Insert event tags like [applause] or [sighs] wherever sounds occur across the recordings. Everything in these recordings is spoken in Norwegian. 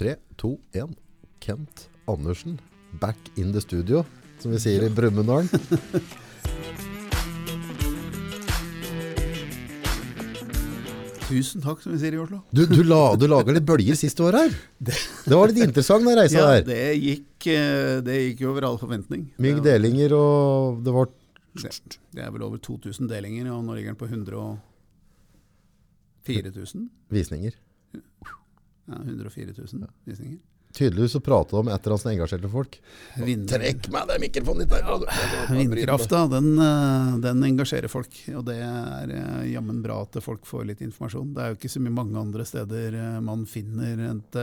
Tre, to, én. Kent Andersen, back in the studio, som vi sier i Brumunddal. Tusen takk, som vi sier i Oslo. Du, du, la, du lager litt bølger siste år her. [laughs] Det, var litt interessant, den reisa Ja, der. det gikk, eh, det gikk over all forventning. Mye delinger, og det var Det, det er vel over 2000 delinger, og nå ligger den på 104 000. visninger. Ja, 104 000 visninger. Tydeligvis så prater du om et eller annet som engasjerte folk. Vind- Trekk meg den mikrofonen litt der! Vindkrafta, den, eh, den engasjerer folk, og det er eh, jammen bra at folk får litt informasjon. Det er jo ikke så mye mange andre steder eh, man finner et,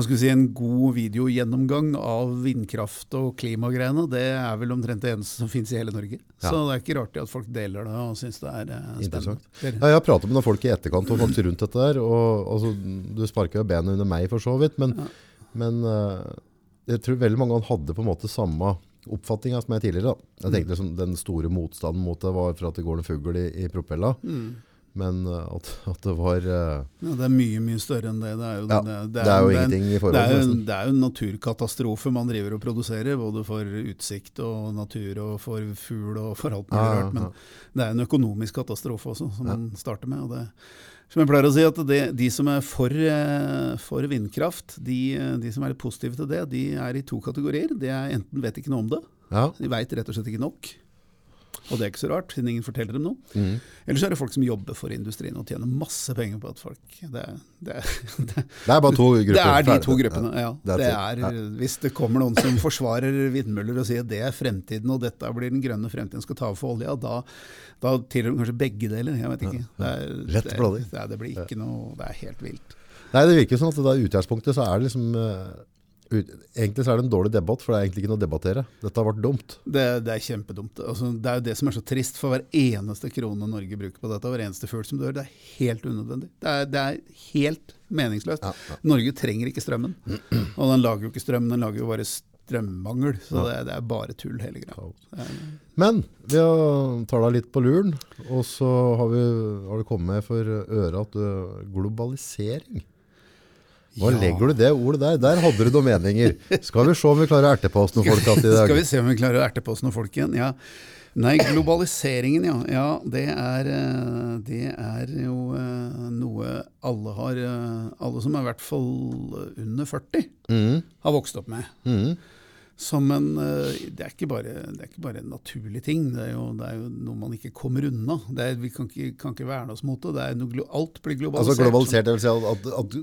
skal vi si, en god videogjennomgang av vindkraft og klimagreiene. Det er vel omtrent det eneste som finnes i hele Norge. Ja. Så det er ikke rart at folk deler det og syns det er eh, spennende. Ja, jeg har pratet med noen folk i etterkant og folk rundt dette der, og altså, du sparker jo benet under meg for så vidt, men, Ja. men eh, jeg tror veldig mange hadde på en måte samme oppfatninga som jeg tidligere. Da. Jeg tenkte liksom, Den store motstanden mot det var for at det går en fugl i, i propella, Mm. Men eh, at, at det var eh, Ja, det er mye, mye større enn det. Det er jo, Ja, det, Det er jo ingenting i forhold til det er jo en naturkatastrofe man driver og produserer, både for utsikt og natur og for fugl og for alt mulig rart. Men det er en økonomisk katastrofe også, som man starter med. Og det, som jeg pleier å si, at det, de som er for, eh, for vindkraft, de, de som er litt positive til det, de er i to kategorier. Det er enten vet ikke noe om det, Ja. de veit rett og slett ikke nok. Og det er ikke så rart, siden ingen forteller dem noe. Mm. Eller så er det folk som jobber for industrien og tjener masse penger på at folk Det, er- det, er- det, Det er bare to grupper. det er de to gruppene, ja. det er hvis det kommer noen som forsvarer vindmøller og sier at det er fremtiden, og dette blir den grønne fremtiden skal ta over for olja, da, da tilhører de kanskje begge deler. Jeg vet ikke. Det, er, det, blodig. det, blir ikke noe Det er helt vilt. Nei, det virker sånn at det der utgangspunktet så er det liksom eh, Egentlig så er det en dårlig debatt, for det er egentlig ikke noe å debattere. Dette har vært dumt. Det, det er kjempedumt. Altså, det er jo det som er så trist, for hver eneste krone Norge bruker på dette, hver eneste fugl som dør, det er helt unødvendig. Det er, det er helt meningsløst. Ja, ja. Norge trenger ikke strømmen. [clears throat] Og den lager jo ikke strøm, den lager jo bare strømmangel. Så det, det er bare tull, hele greia. Men vi har tar deg litt på luren, og så har, vi, har det kommet for øret at globalisering. Hva Ja. legger du det ordet der? Der hadde du noen meninger. Skal vi se om vi klarer å erte på oss noen folk igjen i dag. Skal vi se om vi klarer å erte på oss noen folk igjen? Ja. Nei, globaliseringen, ja. ja det, er, eh, det er jo eh, noe alle har eh, Alle som er i hvert fall under 40, mm. har vokst opp med. mhm. Som en, eh, det, er ikke bare, det er ikke bare en naturlig ting, det er jo, det er jo noe man ikke kommer unna. Det er, vi kan ikke, kan ikke verne oss mot det. det er noe, alt blir globalisert. Altså globalisert, det vil si at, at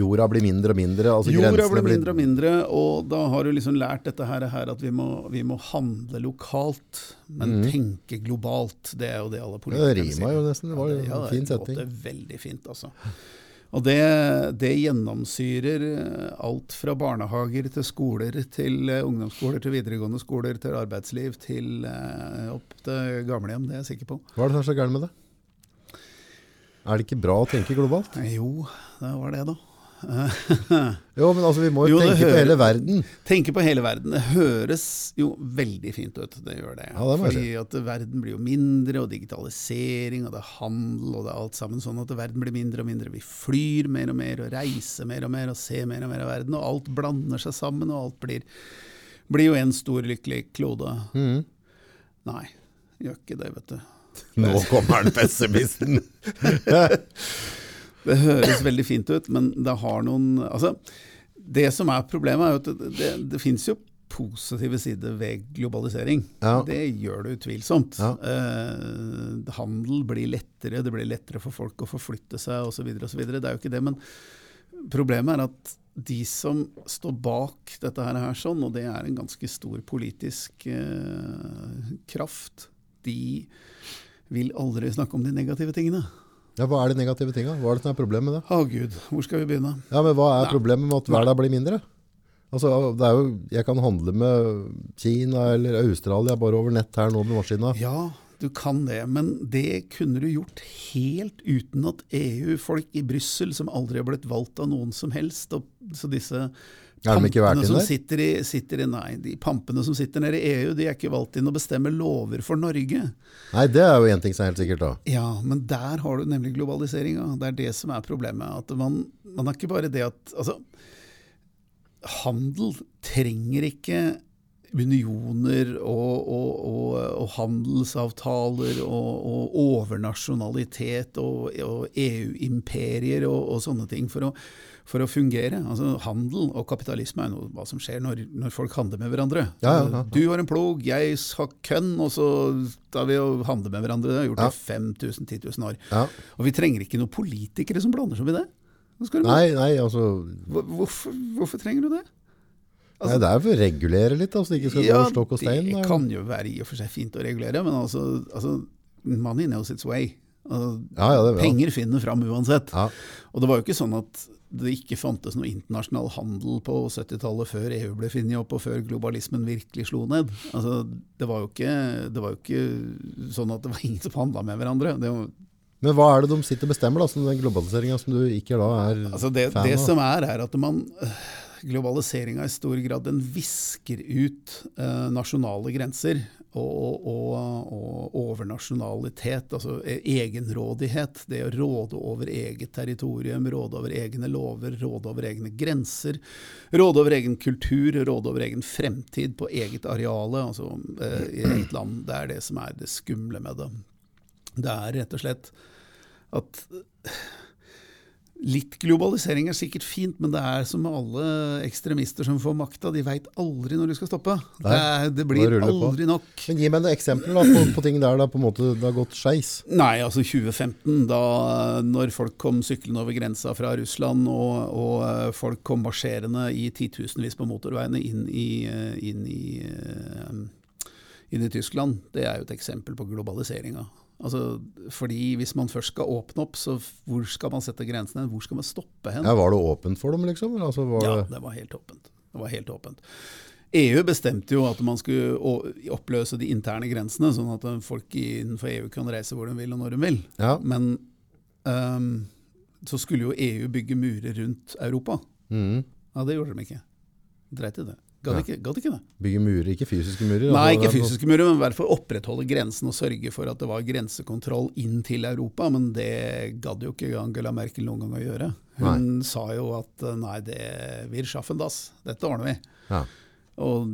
jorda blir mindre og mindre. Altså Jorda blir mindre og mindre, og da har du liksom lært dette her, her at vi må, vi må handle lokalt, men tenke globalt. Det er jo det alle Det rima jo nesten, det var jo en ja, fin det er veldig fint, altså. Og det, det gjennomsyrer eh, alt fra barnehager til skoler, til eh, ungdomsskoler, til videregående skoler, til arbeidsliv, til eh, opp til gamlehjem, det er jeg sikker på. Hva er det som er så gærent med det? Er det ikke bra å tenke globalt? Jo, det var det da. [laughs] Jo, men altså vi må jo, Jo, tenke tenke på hele verden. Tenke på hele verden. Det høres jo veldig fint ut, det gjør det. Ja, det må Fordi at verden blir jo mindre, og digitalisering, og det er handel, og det er alt sammen sånn at verden blir mindre og mindre. Vi flyr mer og mer, og reiser mer og mer, og ser mer og mer av verden, og alt blander seg sammen, og alt blir, blir jo en stor lykkelig klode. Mm. Nei, gjør ikke det, vet du. Nå kommer den pessimisten. [laughs] Det høres veldig fint ut, men det har noen Altså, det som er problemet, er jo at det, det, det fins jo positive sider ved globalisering. Ja. Det gjør det utvilsomt. Ja. Eh, handel blir lettere, det blir lettere for folk å forflytte seg osv. Det er jo ikke det, men problemet er at de som står bak dette her, her sånn, og det er en ganske stor politisk eh, kraft, de vil aldri snakke om de negative tingene. Ja, hva er de negative tinga? Hva er det som er problemet med det? Å gud, hvor skal vi begynne? Ja, men Hva er Nei. problemet med at verden blir mindre? Altså, det er jo, Jeg kan handle med Kina eller Australia bare over nett her nå med maskina. Ja, du kan det, men det kunne du gjort helt uten at EU-folk i Brussel, som aldri har blitt valgt av noen som helst, og, så disse Er de ikke valgt inn der? sitter i, sitter i Nei, de pampene som sitter nede i EU, de er ikke valgt inn å bestemme lover for Norge. Nei, det er jo én ting som er helt sikkert, da. Ja, men der har du nemlig globaliseringa. Det er det som er problemet. At man, man er ikke bare det at altså, handel trenger ikke unioner og, og, og, og handelsavtaler og, overnasjonalitet og, EU-imperier og, sånne ting for å, for å, fungere. Altså Handel og kapitalisme er noe, hva som skjer når, når folk handler med hverandre. Ja, ja, ja. Du har en plog, jeg har kønn, og så tar vi og handler med hverandre. Det har gjort det i 5000-10 000 år. Og vi trenger ikke noen politikere som blander seg i det. Nei, nei, altså hvorfor, hvorfor trenger du det? Altså, Nei, det er for å regulere litt, så altså, det ikke skal ja, gå stokk og stein. Det kan jo være i og for seg fint å regulere, men altså, altså money knows its way. Altså, ja, ja, det, penger finner fram uansett. Og det var jo ikke sånn at det ikke fantes noe internasjonal handel på 70-tallet før EU ble funnet opp, og før globalismen virkelig slo ned. Altså, det, var ikke, det, var jo ikke, sånn at det var [laughs] ingen som handla med hverandre. Var, men hva er det de sitter og bestemmer, da, som den globaliseringa som du ikke da er altså det, fan av? Det som er, er at man globaliseringa i stor grad den visker ut eh, nasjonale grenser og, og, og, overnasjonalitet, altså e, egenrådighet. Det å råde over eget territorium, råde over egne lover, råde over egne grenser. Råde over egen kultur, råde over egen fremtid på eget areale, altså eh, i et land. Det er det som er det skumle med det. Det er rett og slett at Litt globalisering er sikkert fint, men det er som med alle ekstremister som får makta, de veit aldri når de skal stoppe. Det, er, det blir aldri nok. Men Gi meg noen eksempler da, på, på, ting der det, på en måte, det har gått skeis. Nei, altså 2015, da når folk kom syklende over grensa fra Russland, og, og eh, folk kom marsjerende i titusenvis på motorveiene inn i, eh, inn i, eh, inn i Tyskland, det er jo et eksempel på globaliseringa. Altså, fordi Hvis man først skal åpne opp, så hvor skal man sette grensene? Hvor skal man stoppe hen? Ja, Var det åpent for dem, liksom? Altså, ja, det var helt åpent. Det var helt åpent. EU bestemte jo at man skulle oppløse de interne grensene, sånn at folk innenfor EU kan reise hvor de vil og når de vil. Ja. Men um, så skulle jo EU bygge murer rundt Europa. Mm. Ja, det gjorde de ikke. Dreit i det. Gadd ikke, ikke, det. Bygge murer, ikke fysiske murer? Nei, ikke fysiske murer, men i hvert fall opprettholde grensen og sørge for at det var grensekontroll inn til Europa. Men det gadd jo ikke Angela Merkel noen gang å gjøre. Hun nei. sa jo at nei, det wir schaffen das, dette ordner vi. Ja. Og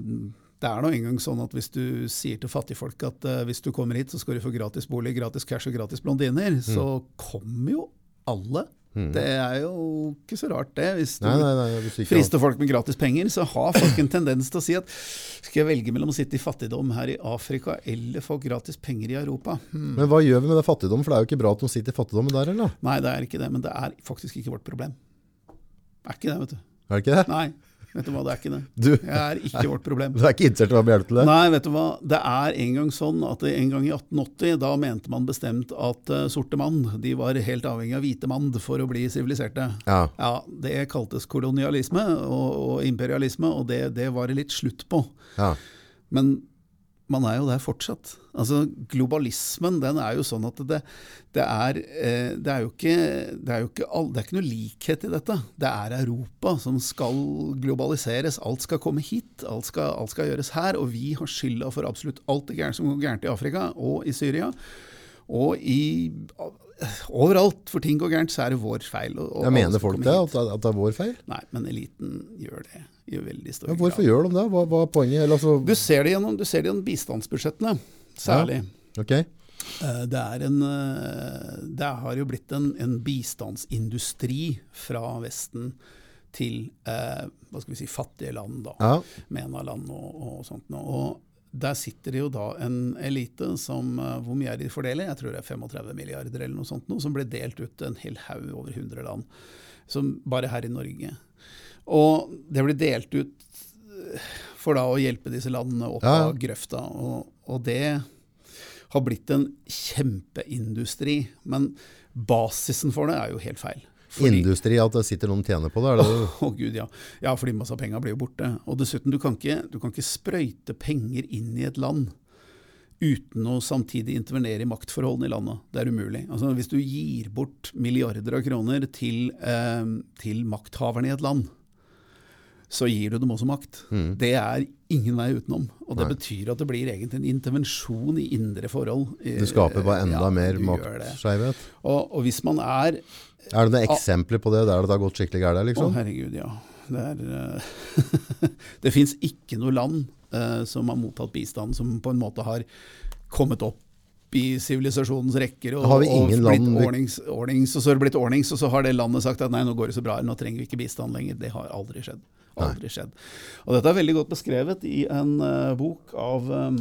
det er nå engang sånn at hvis du sier til fattigfolk at uh, hvis du kommer hit, så skal du få gratis bolig, gratis cash og gratis blondiner, mm. så kommer jo alle Mm. Det er jo ikke så rart, det. Hvis du, nei, nei, nei, frister folk med gratis penger, så har folk en tendens til å si at skal jeg velge mellom å sitte i fattigdom her i Afrika eller få gratis penger i Europa? Hmm. Men hva gjør vi med det fattigdom? For det er jo ikke bra at de sitter i fattigdom der, eller? Nei, det er ikke det. Men det er faktisk ikke vårt problem. Det er ikke det, vet du. Er det ikke det? Nei. Vet du hva, det er ikke det. Du, jeg er ikke vårt problem. [laughs] Du er ikke interessert i å til det? Nei, vet du hva. Det er en gang sånn at en gang i 1880, da mente man bestemt at uh, sorte mann de var helt avhengig av hvite mann for å bli siviliserte. Ja. ja. Det kaltes kolonialisme og, og imperialisme, og det, det, var det litt slutt på. Ja. Men man er jo der fortsatt. Altså, globalismen den er jo sånn at det, det, er, eh, det er, jo ikke, det er jo ikke, all, det er ikke noe likhet i dette. Det er Europa som skal globaliseres. Alt skal komme hit. Alt skal, alt skal gjøres her. Og vi har skylda for absolutt alt det gærne som går gærent i Afrika og i Syria. Og i overalt for ting går gærent, så er det vår feil. Og, og mener folk det? At, at, det er vår feil? Nei, men eliten gjør det i veldig stor grad. Hvorfor gjør de det? Hva, hva er poenget? Altså du, ser det gjennom, du ser det gjennom bistandsbudsjettene, særlig. Ja. Okay. Eh, det, en, eh, det, har jo blitt en, en, bistandsindustri fra Vesten til eh, hva skal vi si, fattige land, da. Ja. MENA-land og, og sånt. Og der sitter det jo da en elite som eh, Hvor mye er de fordeler? Jeg tror det er 35 milliarder eller noe sånt, noe, som ble delt ut en hel haug over 100 land. Som bare her i Norge. Og det ble delt ut for da å hjelpe disse landene opp ja. av grøfta. Og, og, det har blitt en kjempeindustri. Men basisen for det er jo helt feil. Fordi, Industri, at det sitter noen tjener på det? Å oh, oh, gud, ja. ja, fordi masse av penga blir jo borte. Og dessuten, du kan, ikke, du kan ikke sprøyte penger inn i et land uten å samtidig intervenere i maktforholdene i landet. Det er umulig. Altså, hvis du gir bort milliarder av kroner til, eh, til makthaverne i et land, så gir du dem også makt. Mm. Det er ingen vei utenom. Og det Nei. betyr at det blir egentlig en intervensjon i indre forhold. Det skaper bare enda ja, mer maktskeivhet. Og, og hvis man er Er det noen eksempler på det der det har gått skikkelig gærent? Liksom? Å herregud, ja. Det, er, eh, [laughs] det fins ikke noe land uh, som har mottatt bistand som på en måte har kommet opp i sivilisasjonens rekker og, Har vi og ingen blitt land ordnings, ordnings, og så har det blitt ordnings, og så har det landet sagt at nei, nå går det så bra, nå trenger vi ikke bistand lenger. Det har aldri skjedd. Aldri skjedd. Og dette er veldig godt beskrevet i en uh, bok av um,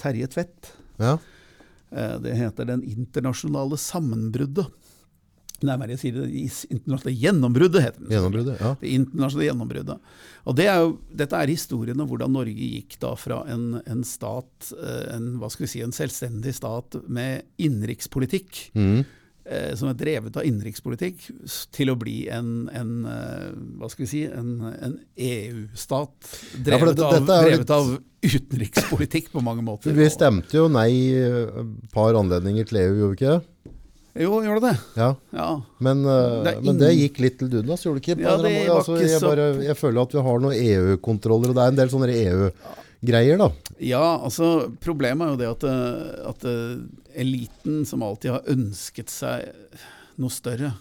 Terje Tvedt. Ja. Uh, Det heter 'Den internasjonale sammenbruddet'. Nærmere jeg sier det, internasjonale gjennombruddet heter den. Gjennombruddet. Ja. Det internasjonale gjennombruddet. Og det er jo, dette er historien om hvordan Norge gikk da fra en, en stat, eh, en, hva skal vi si, en selvstendig stat med innenrikspolitikk, Mhm. Eh, som er drevet av innenrikspolitikk, til å bli en, en eh, hva skal vi si, en, en EU-stat Ja, det, drevet, av, drevet litt... av utenrikspolitikk på mange måter. Vi stemte jo nei et par anledninger til EU, gjorde vi ikke det? Jo, gjør det? Ja. Ja. Men, eh, Det ingen... men det gikk litt til dundas, gjorde det ikke? På Ja, det altså, jeg, bare, jeg føler at vi har noen EU-kontroller, og det er en del sånne EU-greier, da. Ja, altså problemet er jo det at, eh, at eh, eliten som alltid har ønsket seg noe større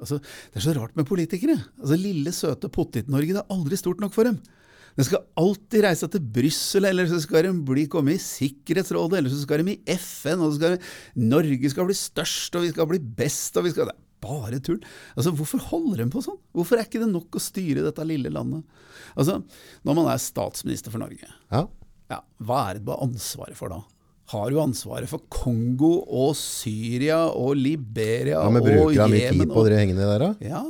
altså, Det er så rart med politikere. Altså Lille, søte Pottit-Norge, det er aldri stort nok for dem. De skal alltid reise til Brussel, eller så skal de bli, komme i Sikkerhetsrådet, eller så skal de i FN, og så skal de, Norge skal bli størst, og vi skal bli best, og vi skal Det bare tull. Altså, Hvorfor holder de på sånn? Hvorfor er ikke det nok å styre dette lille landet? Altså, Når man er statsminister for Norge, Ja. ja, hva er det du har ansvaret for da? Har du ansvaret for Kongo og Syria og Liberia ja men og bruker han mye tid på og- det hengende der, da? Ja,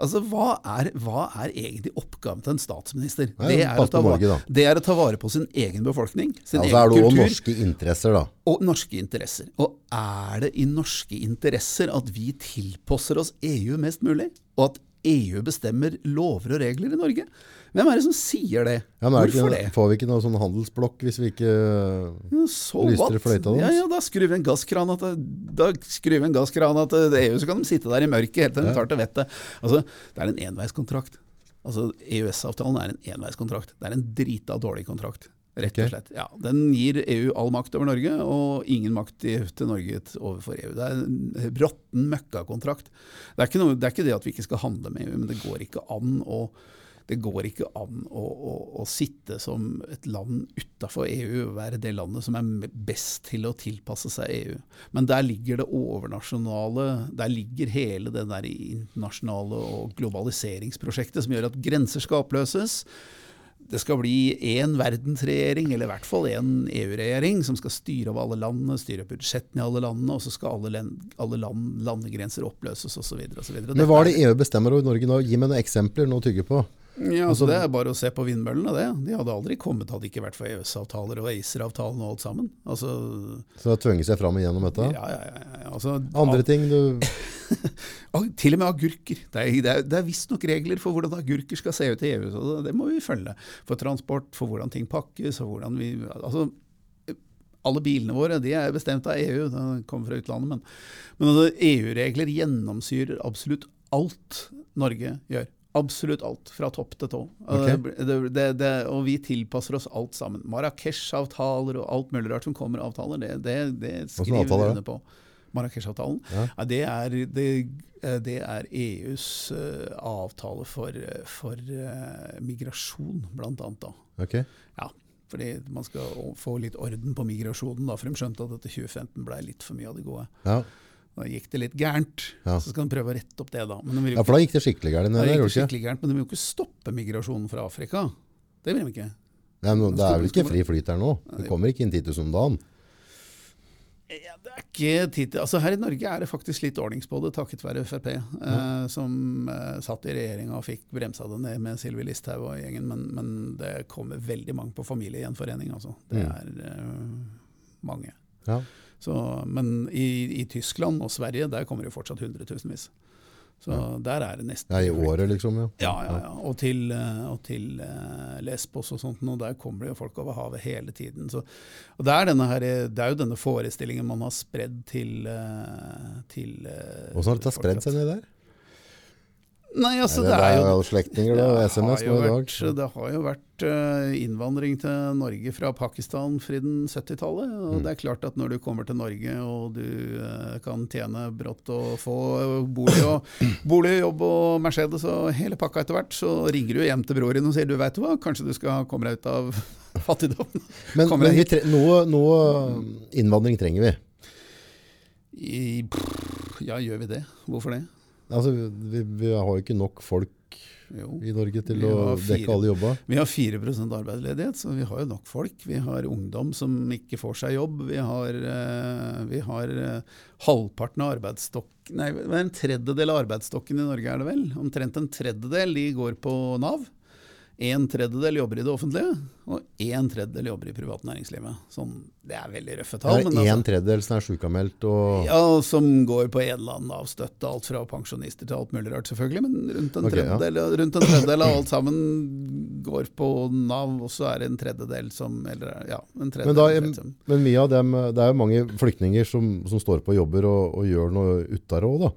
altså hva er, hva er egentlig oppgaven til en statsminister? Nei, det, er å ta Norge, det er å ta vare på sin egen befolkning, sin Ja, egen det òg norske interesser, da. og norske interesser. Og er det i norske interesser at vi tilpasser oss EU mest mulig? Og at EU bestemmer lover og regler i Norge? Hvem er det som sier det? Ja, Hvorfor det? Får vi ikke noe sånn handelsblokk hvis vi ikke Ja, Så Lyster fløyta deres? Ja, ja, da skrur vi en gasskran en gasskran til EU, så kan de sitte der i mørket helt til de tar til vettet. Altså, det er en enveiskontrakt. Altså, EØS-avtalen er en enveiskontrakt. Det er en drita dårlig kontrakt. Rett og slett. Ja, den gir EU all makt over Norge, og ingen makt til Norge overfor EU. Det er en råtten møkkakontrakt. Det er, noe, det er ikke det at vi ikke skal handle med EU, men det går ikke an å det går ikke an å, å, å sitte som et land utafor EU og være det landet som er best til å tilpasse seg EU. Men der ligger det overnasjonale, der ligger hele det der internasjonale og globaliseringsprosjektet som gjør at grenser skal oppløses. Det skal bli én verdensregjering, eller i hvert fall én EU-regjering, som skal styre over alle landene, styre budsjettene i alle landene, og så skal alle, land, alle land, landegrenser oppløses osv. Men hva er det EU bestemmer over Norge nå? Gi meg noen eksempler noe å tygge på. Ja, Altså- Det er bare å se på vindmøllene, det. De hadde aldri kommet hadde det ikke vært for EØS-avtaler og ACER-avtalen og alt sammen. Altså, Så det tvinger seg fram igjennom dette. ja, ja, ja, ja. Altså, Andre ting du [laughs] Til og med agurker. Det er, det er, det er visstnok regler for hvordan agurker skal se ut i EU, så det, det må vi følge. For transport, for hvordan ting pakkes, og hvordan vi altså, alle bilene våre de er bestemt av EU, de kommer fra utlandet, men, men altså, EU-regler gjennomsyrer absolutt alt Norge gjør. Absolutt alt, fra topp til tå. Okay. Det, det, det, og vi tilpasser oss alt sammen. Marrakech-avtaler og alt mulig rart som kommer av avtaler, det, skriver avtale vi under på. Marrakech-avtalen? Ja. Ja, det, er, det, eh, det EUs uh, avtale for, eh, for uh, migrasjon, blant annet. Da. Okay. Ja, fordi man skal få litt orden på migrasjonen, da, for de skjønte at dette 2015 ble litt for mye av det gode. Ja. Da gikk det litt gærent, Ja. så skal de prøve å rette opp det. da. Men de ja, for da gikk det skikkelig gærent da gikk det skikkelig gærent, men de vil jo ikke stoppe migrasjonen fra Afrika. Det vil de ikke. Nei, men det er vel ikke fri flyt her nå? Det kommer ikke inn 10 000 om dagen? Ja, det er ikke tid til, altså Her i Norge er det faktisk litt ordnings på det, takket være Frp, eh, som eh, satt i regjeringa og fikk bremsa det ned med Sylvi Listhaug og gjengen. Men, men det kommer veldig mange på familiegjenforening. Altså. Det Mm. er eh, mange. Ja. Så, men i, i Tyskland og Sverige der kommer det fortsatt hundretusenvis. Så der er det nesten ja, i året liksom, ja. Ja, ja, ja. Og til, eh, og til eh, Lesbos og sånt, og der kommer det jo folk over havet hele tiden. Så, og det er, denne her, det er jo denne forestillingen man har spredd til, eh, til Hvordan har dette spredd seg ned der? Nei, altså det er jo jo slektninger da, det SMS nå i dag. det har jo vært eh, innvandring til Norge fra Pakistan friden 70-tallet. Og Mm. det er klart at når du kommer til Norge og du eh, kan tjene brått og få bolig og [clears throat] bolig, jobb og Mercedes og hele pakka etter hvert, så ringer du hjem til bror din og sier du veit hva, kanskje du skal komme deg ut av [laughs] fattigdom. Men, men noe, noe innvandring trenger vi. I, ja, gjør vi det? Hvorfor det? Altså, vi, vi har jo ikke nok folk Jo. i Norge til å dekke alle jobber. Vi har 4% arbeidsledighet, så vi har jo nok folk. Vi har ungdom som ikke får seg jobb. Vi har, eh, vi har eh, halvparten av arbeidsstokk Nei, en tredjedel av arbeidsstokken i Norge er det vel. Omtrent en tredjedel de går på Nav. En tredjedel jobber i det offentlige, og en tredjedel jobber i privat næringslivet. Sånn, det er veldig røffe Det er en altså- tredjedel som er sykemeldt og ja, som går på en eller annen Nav-støtte, alt fra pensjonister til alt mulig rart, selvfølgelig. Men rundt en, Ok, ja. tredjedel, rundt en tredjedel av alt sammen går på Nav, og så er det en tredjedel som Eller ja, en tredjedel. Men, da, liksom. men mye av dem, det er jo mange flyktninger som, som står på jobber og, og gjør noe utar òg, da.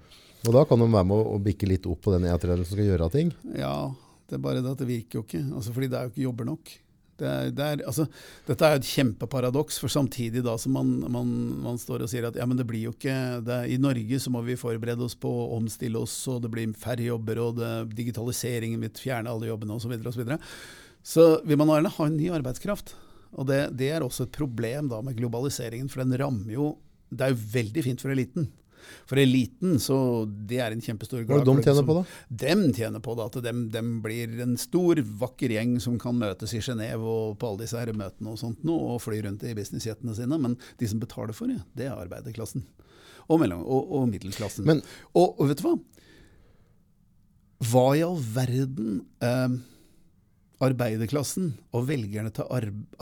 Og da kan de være med å, bikke litt opp på den en tredjedel som skal gjøre ting. Ja, det er bare det at det virker jo ikke. Altså, fordi det er jo ikke jobber nok. Det er, det er, altså, dette er jo et kjempeparadoks, for samtidig da som man, man, man står og sier at ja, men det blir jo ikke er, I Norge så må vi forberede oss på å omstille oss, og det blir færre jobber, og det, digitaliseringen vil fjerne alle jobbene osv. Så, videre, og så, så vil man gjerne ha en ny arbeidskraft. Og det, det er også et problem da med globaliseringen, for den rammer jo Det er jo veldig fint for eliten. For eliten, så det er en kjempestor Hva er det de tjener på, da? dem tjener på det, at dem, dem blir en stor, vakker gjeng som kan møtes i Genéve og på alle disse her møtene og sånt nå, og fly rundt i businessjetene sine. Men de som betaler for det, det er arbeiderklassen. Og, mellom, og, og middelklassen. Men- og, og vet du hva? Hva i all verden eh, arbeiderklassen og velgerne til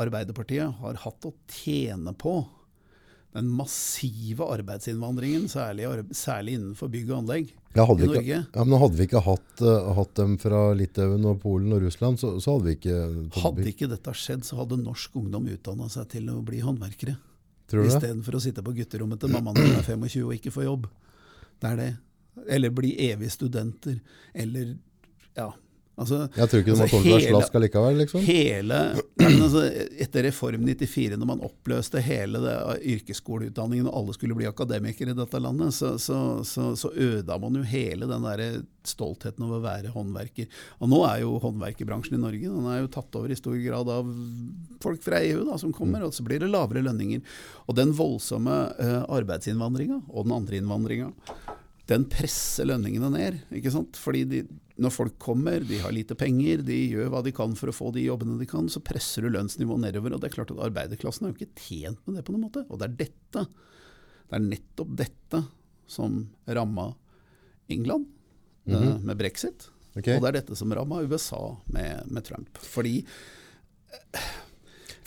Arbeiderpartiet har hatt å tjene på den massive arbeidsinnvandringen, særlig, særlig innenfor bygg og anlegg Ja, i Norge. ikke, ja, men hadde vi ikke hatt, uh, hatt dem fra Litauen og Polen og Russland, så, så hadde vi ikke Hadde ikke dette skjedd, så hadde norsk ungdom utdanna seg til å bli håndverkere. Istedenfor å sitte på gutterommet til mammaen din er 25 og ikke få jobb. Det er det. Eller bli evige studenter. Eller ja. Altså, Jeg tror ikke altså, har kommet til å være slask allikevel, liksom. Hele, altså, Etter Reform 94, når man oppløste hele det, yrkesskoleutdanningen og alle skulle bli akademikere i dette landet, så, så, så, så øda man jo hele den der stoltheten over å være håndverker. Og nå er jo håndverkerbransjen i Norge den er jo tatt over i stor grad av folk fra EU da, som kommer, og så blir det lavere lønninger. Og den voldsomme uh, arbeidsinnvandringa og den andre innvandringa, den presser lønningene ned. ikke sant? Fordi de, når folk kommer, de har lite penger, de gjør hva de kan for å få de jobbene de kan, så presser du lønnsnivået nedover. Og det er klart at arbeiderklassen er jo ikke tjent med det på noen måte. Og det er dette, det er nettopp dette som ramma England eh, med brexit. Okay. Og det er dette som ramma USA med, med Trump. Fordi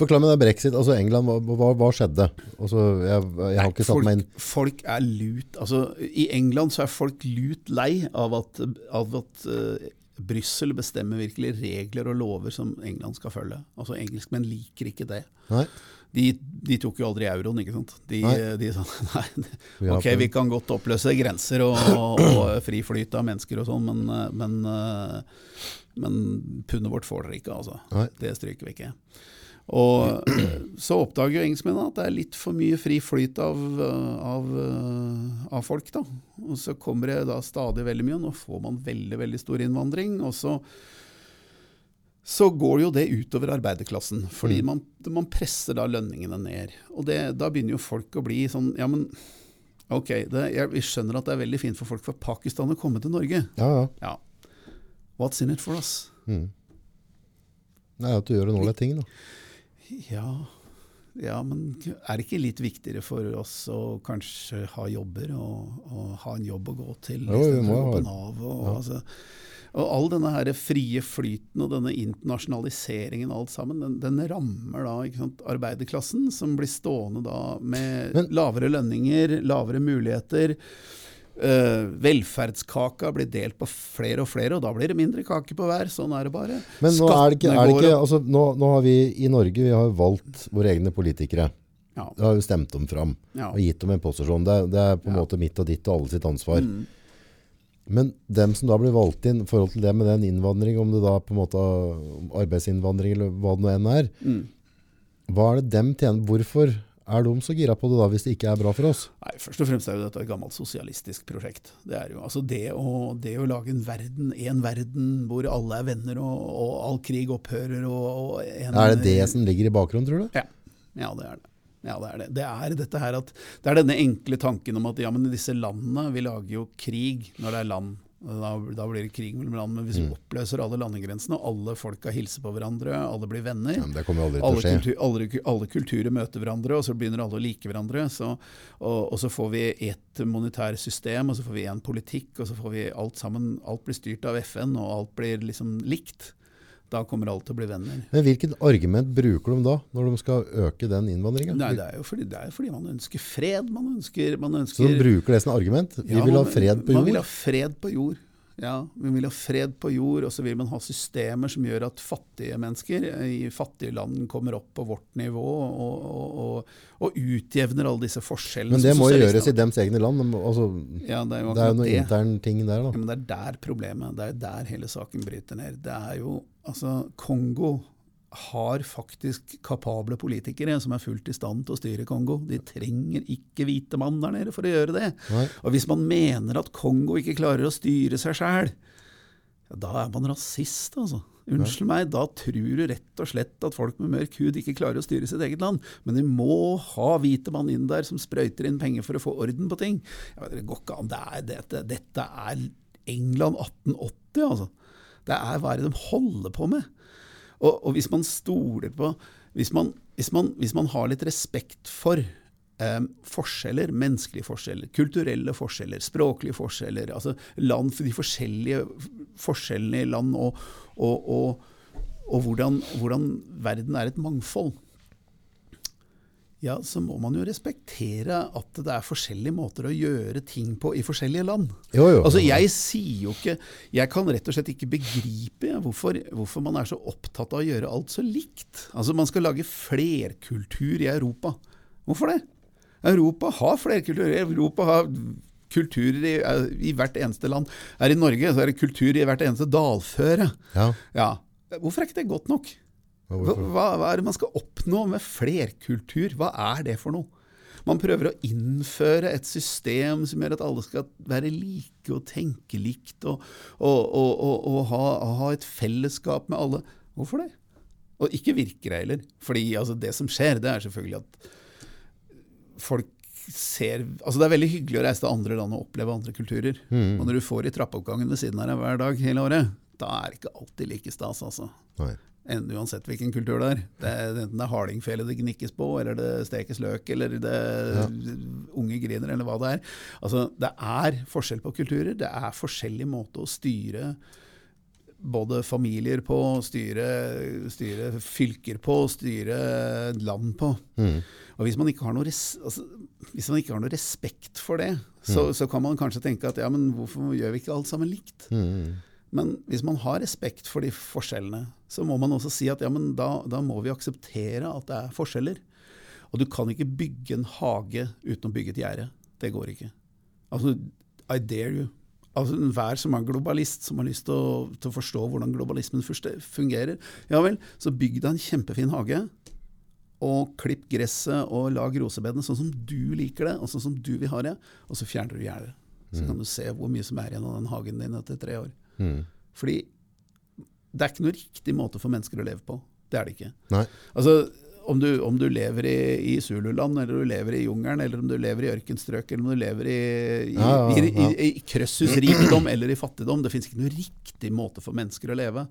Forklar meg det brexit. Altså England, hva, hva, hva skjedde? Altså, jeg, jeg har ikke satt folk, meg inn folk er lut altså, I England så er folk lut lei av at, av at uh, Brussel bestemmer virkelig regler og lover som England skal følge. Altså Engelskmenn liker ikke det. Nei. De, de tok jo aldri euroen, ikke sant. De, Nei. de sa [laughs] nei, ok, vi kan godt oppløse grenser og, og, og fri flyt av mennesker og sånn, men, eh, men, eh, men pundet vårt får dere ikke, altså. Nei. Det stryker vi ikke. Og så oppdager jo engelskmennene at det er litt for mye fri flyt av, av, av folk. da. Og så kommer det da stadig veldig mye, og nå får man veldig veldig stor innvandring. Og så, så går jo det utover arbeiderklassen, fordi man, man presser da lønningene ned. Og det, da begynner jo folk å bli sånn Ja, men ok, det, jeg, vi skjønner at det er veldig fint for folk fra Pakistan å komme til Norge. Ja, ja. Ja. What's in it for us? Mm. Er at du gjør en ålreit ting, da. Ja, ja, men er det ikke litt viktigere for oss å kanskje ha jobber og, og ha en jobb å gå til? Jo, vi må ha- Nav og, ja. altså, og all denne her frie flyten og denne internasjonaliseringen alt sammen, den, den rammer da sant, arbeiderklassen, som blir stående da med Men- lavere lønninger, lavere muligheter. Uh, velferdskaka blir delt på flere og flere, og da blir det mindre kake på hver. Sånn er det bare. Men nå er det ikke, er det ikke altså, nå, nå har vi i Norge vi har valgt våre egne politikere. Ja, Vi har jo stemt dem fram ja. og gitt dem en posisjon. Det, det er på en Ja. måte mitt og ditt og alle sitt ansvar. Mm. Men dem som da blir valgt inn i forhold til det med den innvandring, om det da på en måte arbeidsinnvandring eller hva det nå enn er, Mm. hva er det dem tjener? Hvorfor er de så gira på det da, hvis det ikke er bra for oss? Nei, Først og fremst er jo dette et gammelt sosialistisk prosjekt. Det er jo altså det å, det å lage en verden, en verden hvor alle er venner og, og all krig opphører og, og en, Er det det som ligger i bakgrunnen, tror du? Ja, ja det er det. Ja, det er det. Det er dette her at Det er denne enkle tanken om at ja, men disse landene Vi lager jo krig når det er land. Da, da blir det krig mellom land. Men hvis vi oppløser alle landegrensene, og alle folka hilser på hverandre, alle blir venner Ja, alle, kultur, alle, alle kulturer møter hverandre, og så begynner alle å like hverandre. Så, og, og så får vi ett monetært system, og så får vi én politikk, og så får vi alt sammen Alt blir styrt av FN, og alt blir liksom likt. Da kommer alle til å bli venner. Men hvilket argument bruker de da, når de skal øke den innvandringen? Nei, det er jo fordi, det er fordi man ønsker fred. Man ønsker, man Så de bruker det som argument? Vi Ja, vil ha fred på jord? Man vil ha fred på jord. Ja, vi vil ha fred på jord, og så vil man ha systemer som gjør at fattige mennesker i fattige land kommer opp på vårt nivå og, og, og, og utjevner alle disse forskjellene. Men det må jo gjøres i dems egne land. Altså, Ja, det er jo det er akkurat intern ting der, da. Ja, men det er der problemet, det er der hele saken bryter ned. Det er jo, altså, Kongo har faktisk kapable politikere som er fullt i stand til å styre Kongo. De trenger ikke hvite mann der nede for å gjøre det. Nei. Og hvis man mener at Kongo ikke klarer å styre seg sjæl, ja, da er man rasist, altså. Unnskyld meg, da tror du rett og slett at folk med mørk hud ikke klarer å styre sitt eget land. Men de må ha hvite mann inn der som sprøyter inn penger for å få orden på ting. Ja, det går ikke an. Det er, dette, dette er England 1880, altså. Det er hva er det de holder på med? Og, og hvis man stoler på hvis man, hvis, man, hvis man har litt respekt for eh, forskjeller, menneskelige forskjeller, kulturelle forskjeller, språklige forskjeller, altså land, de forskjellige forskjellene i land og, og, og, og hvordan, hvordan verden er et mangfold, ja, så må man jo respektere at det er forskjellige måter å gjøre ting på i forskjellige land. Jo, jo. Altså, Jeg sier jo ikke Jeg kan rett og slett ikke begripe ja, hvorfor, hvorfor man er så opptatt av å gjøre alt så likt. Altså, Man skal lage flerkultur i Europa. Hvorfor det? Europa har flerkultur. Europa har kulturer i, i hvert eneste land. Her i Norge så er det kultur i hvert eneste dalføre. Ja. Ja. Hvorfor er ikke det godt nok? Hva, hva er det man skal oppnå med flerkultur? Hva er det for noe? Man prøver å innføre et system som gjør at alle skal være like og tenke likt og, og, og, og, og ha, ha et fellesskap med alle. Hvorfor det? Og ikke virker det heller. Fordi altså, det som skjer, det er selvfølgelig at folk ser Altså det er veldig hyggelig å reise til andre land og oppleve andre kulturer. Mm. Og når du får i trappeoppgangen ved siden av deg hver dag hele året, da er det ikke alltid like stas, altså. Nei. En- Uansett hvilken kultur det er. Det er enten det er hardingfele det gnikkes på, eller det stekes løk, eller det unge griner, eller hva det er. Altså, det er forskjell på kulturer. Det er forskjellig måte å styre både familier på, styre, styre fylker på, styre land på. Mm. Og hvis man ikke har noe, res, altså, hvis man ikke har noe respekt for det, så, så kan man kanskje tenke at ja, men hvorfor gjør vi ikke alt sammen likt? Mm. Men hvis man har respekt for de forskjellene, så må man også si at ja, men da, da må vi akseptere at det er forskjeller. Og du kan ikke bygge en hage uten å bygge et gjerde. Det går ikke. Altså, I dare you. Altså, Enhver som er globalist, som har lyst til å, til å forstå hvordan globalismen fungerer, ja vel, så bygg deg en kjempefin hage. Og klipp gresset og lag rosebedene sånn som du liker det, og sånn som du vil ha det. Og så fjerner du gjerdet. Så kan du se hvor mye som er igjen av den hagen din etter tre år. Mm. Fordi det er ikke noe riktig måte for mennesker å leve på. Det er det ikke. Nei. Altså, om du, om du lever i, i Zululand, eller du lever i jungelen, eller om du lever i ørkenstrøk, eller om du lever i, i, Ja, ja, i, ja. i, i krøsshusrikdom eller i fattigdom Det fins ikke noe riktig måte for mennesker å leve.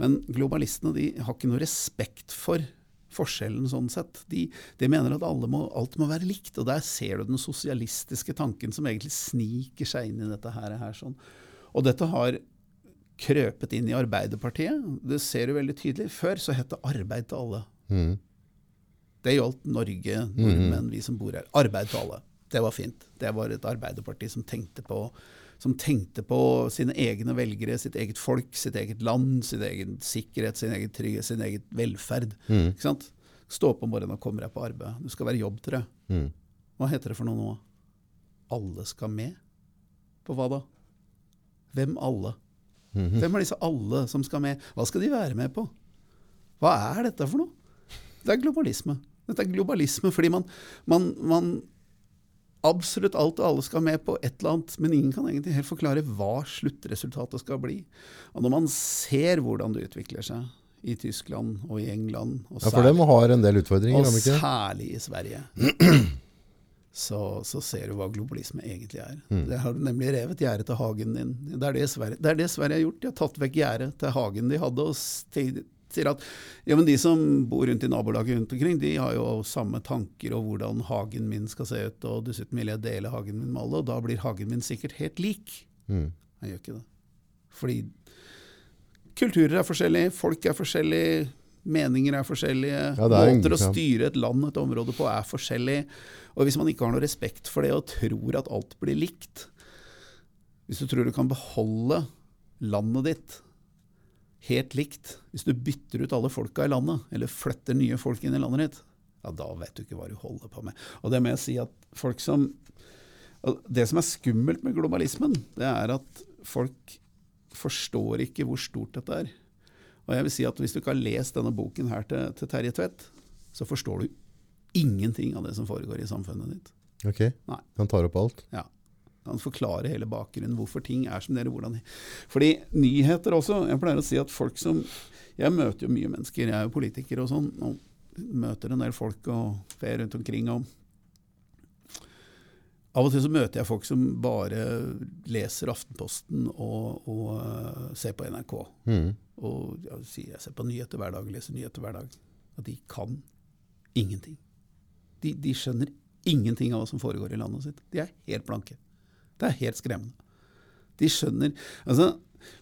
Men globalistene de har ikke noe respekt for forskjellen sånn sett. De, de mener at alle må, alt må være likt, og der ser du den sosialistiske tanken som egentlig sniker seg inn i dette her. her sånn. Og dette har krøpet inn i Arbeiderpartiet. Det ser du veldig tydelig. Før så het det 'arbeid til alle'. Mm. Det gjaldt Norge, nordmenn, vi som bor her. Arbeid til alle. Det var fint. Det var et arbeiderparti som tenkte på som tenkte på sine egne velgere, sitt eget folk, sitt eget land, sin egen sikkerhet, sin egen trygghet, sin egen velferd. Mm. Ikke sant? Stå opp om morgenen og komme deg på arbeid. Du skal være jobb til det. Mm. Hva heter det for noe nå? Alle skal med? På hva da? Hvem alle? Mhm. Hvem er disse alle som skal med? Hva skal de være med på? Hva er dette for noe? Det er globalisme. Dette er globalisme fordi man, man, man Absolutt alt og alle skal med på et eller annet, men ingen kan egentlig helt forklare hva sluttresultatet skal bli. Og når man ser hvordan det utvikler seg i Tyskland og i England, og Ja, for dem har en del utfordringer, og de særlig i Sverige, [clears throat] så, så ser du hva globalisme egentlig er. Mm. Det har nemlig revet gjerdet til hagen din. Det er det, Sverige, det er det Sverige har gjort. De har tatt vekk gjerdet til hagen de hadde, og sier at ja, men de som bor rundt i nabolaget rundt omkring, de har jo samme tanker om hvordan hagen min skal se ut, og dessuten vil jeg dele hagen min med alle, og da blir hagen min sikkert helt lik. Mm. Jeg gjør ikke det. Fordi kulturer er forskjellige, folk er forskjellige, meninger er forskjellige, Ja, er måter å styre et land, et område på, er forskjellig. Og hvis man ikke har noe respekt for det og tror at alt blir likt Hvis du tror du kan beholde landet ditt helt likt hvis du bytter ut alle folka i landet, eller flytter nye folk inn i landet ditt, ja, da vet du ikke hva du holder på med. Og det må jeg si at folk som Det som er skummelt med globalismen, det er at folk forstår ikke hvor stort dette er. Og jeg vil si at Hvis du ikke har lest denne boken her til, til Terje Tvedt, så forstår du ingenting av det som foregår i samfunnet ditt. Ok, Nei. han tar opp alt. Ja. Han forklarer hele bakgrunnen, hvorfor ting er som det er. hvordan Fordi nyheter også Jeg pleier å si at folk som Jeg møter jo mye mennesker, jeg er jo politiker og sånn, og møter en del folk og fer rundt omkring. og Av og til så møter jeg folk som bare leser Aftenposten og, og øh, ser på NRK. Mm. Og ja, sier jeg ser på nyheter hver dag, leser nyheter hver dag. At de kan ingenting. De, de skjønner ingenting av hva som foregår i landet sitt. De er helt blanke. Det er helt skremmende. De skjønner altså,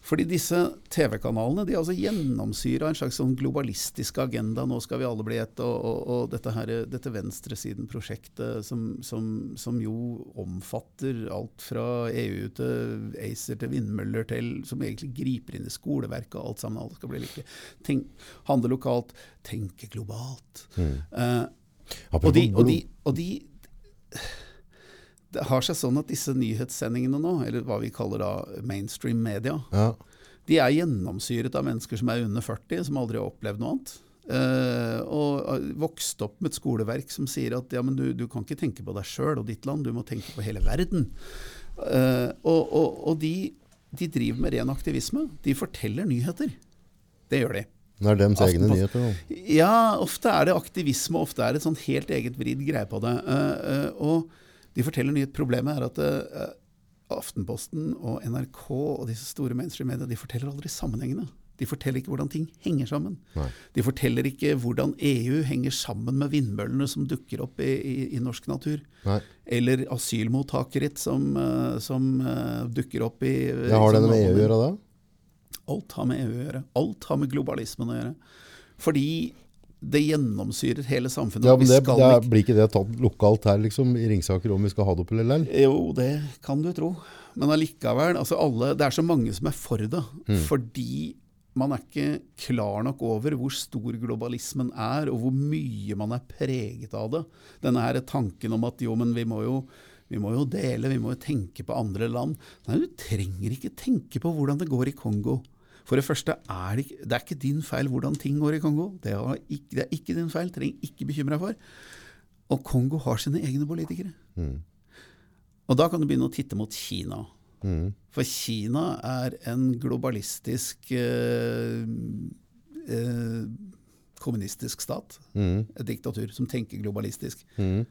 Fordi disse TV-kanalene de er altså gjennomsyra en slags sånn globalistisk agenda. Nå skal vi alle bli ett. Og, og, og dette, her, dette venstresiden-prosjektet som, som, som jo omfatter alt fra EU til ACER til vindmøller til Som egentlig griper inn i skoleverket og alt sammen. Alle skal bli like. Tenk, handle lokalt, tenke globalt. Mm. Eh, Apropos og de, og de, og de Det har seg sånn at disse nyhetssendingene nå, eller hva vi kaller da mainstream media, Ja. de er gjennomsyret av mennesker som er under 40, som aldri har opplevd noe annet. Uh, og har vokst opp med et skoleverk som sier at ja, men du, du kan ikke tenke på deg sjøl og ditt land, du må tenke på hele verden. Uh, og og, og de, de driver med ren aktivisme. De forteller nyheter. Det gjør de. Det er dems egne nyheter. da. Ja, ofte er det aktivisme, ofte er det et sånn helt eget vridd greie på det. Uh, eh, og de forteller nyhet. Problemet er at uh, Aftenposten og NRK og disse store mainstream-mediene de forteller aldri sammenhengene. De forteller ikke hvordan ting henger sammen. Nei. De forteller ikke hvordan EU henger sammen med vindmøllene som dukker opp i, i, i norsk natur. Nei. Eller asylmottakeritt som, eh, som uh, dukker opp i Ja, har det noe med EU å gjøre da? Alt har med EU å gjøre. Alt har med globalismen å gjøre. Fordi det gjennomsyrer hele samfunnet. Ja, men det, det er, blir ikke det tatt lokalt her liksom, i Ringsaker om vi skal ha det opp eller lell? Jo, det kan du tro. Men allikevel, altså alle, det er så mange som er for det. Mm. Fordi man er ikke klar nok over hvor stor globalismen er, og hvor mye man er preget av det. Denne her tanken om at jo, men vi må jo, vi må jo dele, vi må jo tenke på andre land. Nei, du trenger ikke tenke på hvordan det går i Kongo. For det første er det, ikke, det er ikke din feil hvordan ting går i Kongo. Det er ikke, det er ikke din feil, trenger ikke bekymre deg for. Og Kongo har sine egne politikere. Mm. Og da kan du begynne å titte mot Kina. Mm. For Kina er en globalistisk eh, eh, kommunistisk stat. Mm. Et diktatur som tenker globalistisk. Mm.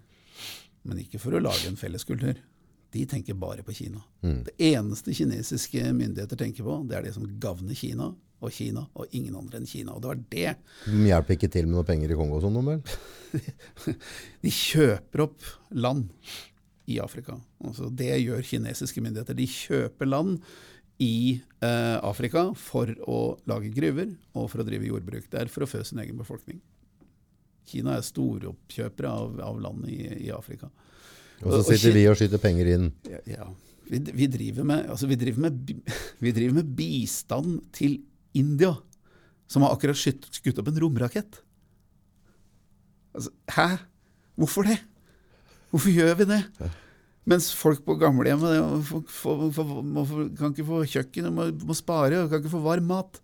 Men ikke for å lage en felleskultur. De tenker bare på Kina. Mm. Det eneste kinesiske myndigheter tenker på, det er det som gagner Kina og Kina, og ingen andre enn Kina. Og det var det. De hjelper ikke til med noe penger i Kongo og sånn, vel? [laughs] De kjøper opp land i Afrika. Altså det gjør kinesiske myndigheter. De kjøper land i eh, Afrika for å lage gruver og for å drive jordbruk. Det er for å fø sin egen befolkning. Kina er storoppkjøpere av, av land i, i Afrika. Og så Og- og sitter vi og skyter penger inn. Ja, ja. Vi, vi, driver med, altså vi, driver med, [laughs] vi driver med bistand til India, som har akkurat skutt, skutt opp en romrakett. Altså, hæ? Hvorfor det? Hvorfor gjør vi det? Mens folk på gamlehjemmet kan ikke få kjøkken, må, må spare, og kan ikke få varm mat.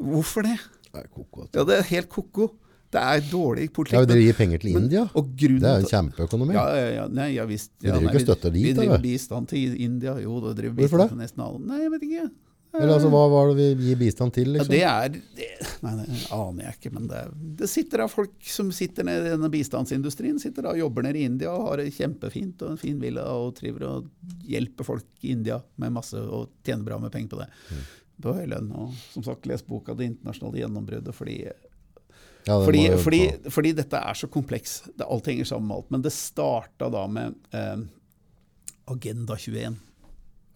Hvorfor det? Det er koko. Ja, Det er helt ko-ko. Det er dårlig Ja, politikk. dere gir penger til men- India. grunnen Det er jo en kjempeøkonomi. Ja, ja, ja, nei, ja visst. Vi driver ikke støtter dit, Vi driver bistand til India. Jo, da driver Hvorfor bistand til nesten alle. Nei, jeg vet ikke. Eller altså, hva var det vi gir bistand til, Liksom? Ja, det er det, Nei, det aner jeg ikke. Men det, det sitter da folk som sitter nede i denne bistandsindustrien, sitter da og jobber nede i India og har det kjempefint og en fin villa og triver og hjelper folk i India med masse og tjener bra med penger på det. På høy lønn. Og som sagt, les boka 'Det internasjonale gjennombruddet', fordi Ja, det fordi, fordi, fordi dette er så kompleks. Det, alt henger sammen med alt. Men det starta da med eh, Agenda 21.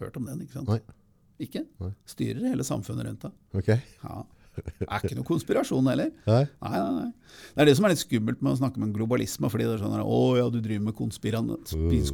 Hørt om den, ikke sant? Nei. Ikke? Nei. Styrer hele samfunnet rundt deg. Ok. Ja. Det er ikke noe konspirasjon heller. [laughs] Nei. Nei, nei, nei. Det er det som er litt skummelt med å snakke om globalisme. fordi det er sånn at, å ja, du driver med konspiran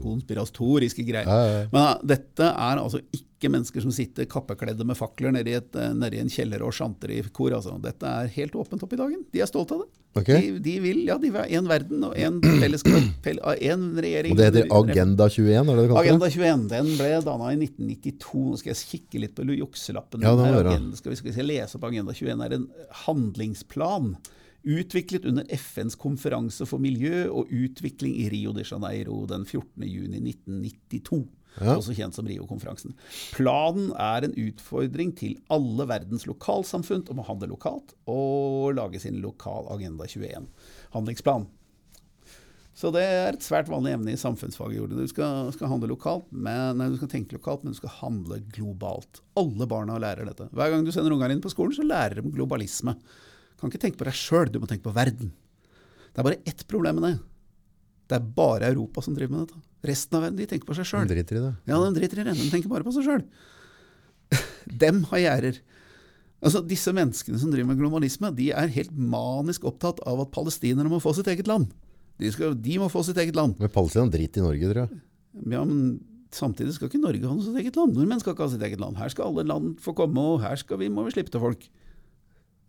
konspiratoriske greier. Men dette er altså ikke mennesker som sitter kappekledde med fakler nede i, et, eh, nede i en kjeller og sjanter i kor. Altså. Dette er helt åpent opp i dagen. De er stolte av det. Okay. De, de vil ja, de vil ha én verden og én fellesskap, [clears throat] én regjering. Og det heter Agenda 21, er det det? Agenda 21 den ble danna i 1992. Nå skal jeg kikke litt på jukselappen. Ja, det Her, skal vi skal vi se, lese opp Agenda 21 er en handlingsplan utviklet under FNs konferanse for miljø og utvikling i Rio de Janeiro den 14. juni 1992. Ja. Også kjent som Rio-konferansen. Planen er en utfordring til alle verdens lokalsamfunn om å handle lokalt og lage sin lokal Agenda 21-handlingsplan. Så det er et svært vanlig emne i samfunnsfaget. Du skal, skal handle lokalt, men, nei, du skal tenke lokalt, men du skal handle globalt. Alle barna lærer dette. Hver gang du sender ungene inn på skolen, så lærer de globalisme. Kan ikke tenke på deg sjøl, du må tenke på verden. Det er bare ett problem med det. Det er bare Europa som driver med dette. Resten av verden de tenker på seg De driter i det. Ja, de driter i det. De tenker bare på seg sjøl. [laughs] Dem har gjerder. Altså, disse menneskene som driver med globalisme, de er helt manisk opptatt av at palestinerne må få sitt eget land. De, skal, de må få sitt eget land. Men Palestina driter i Norge, tror jeg. Ja, men samtidig skal ikke Norge ha noe sitt eget land. Nordmenn skal ikke ha sitt eget land. Her skal alle land få komme, og her vi, må vi slippe til folk.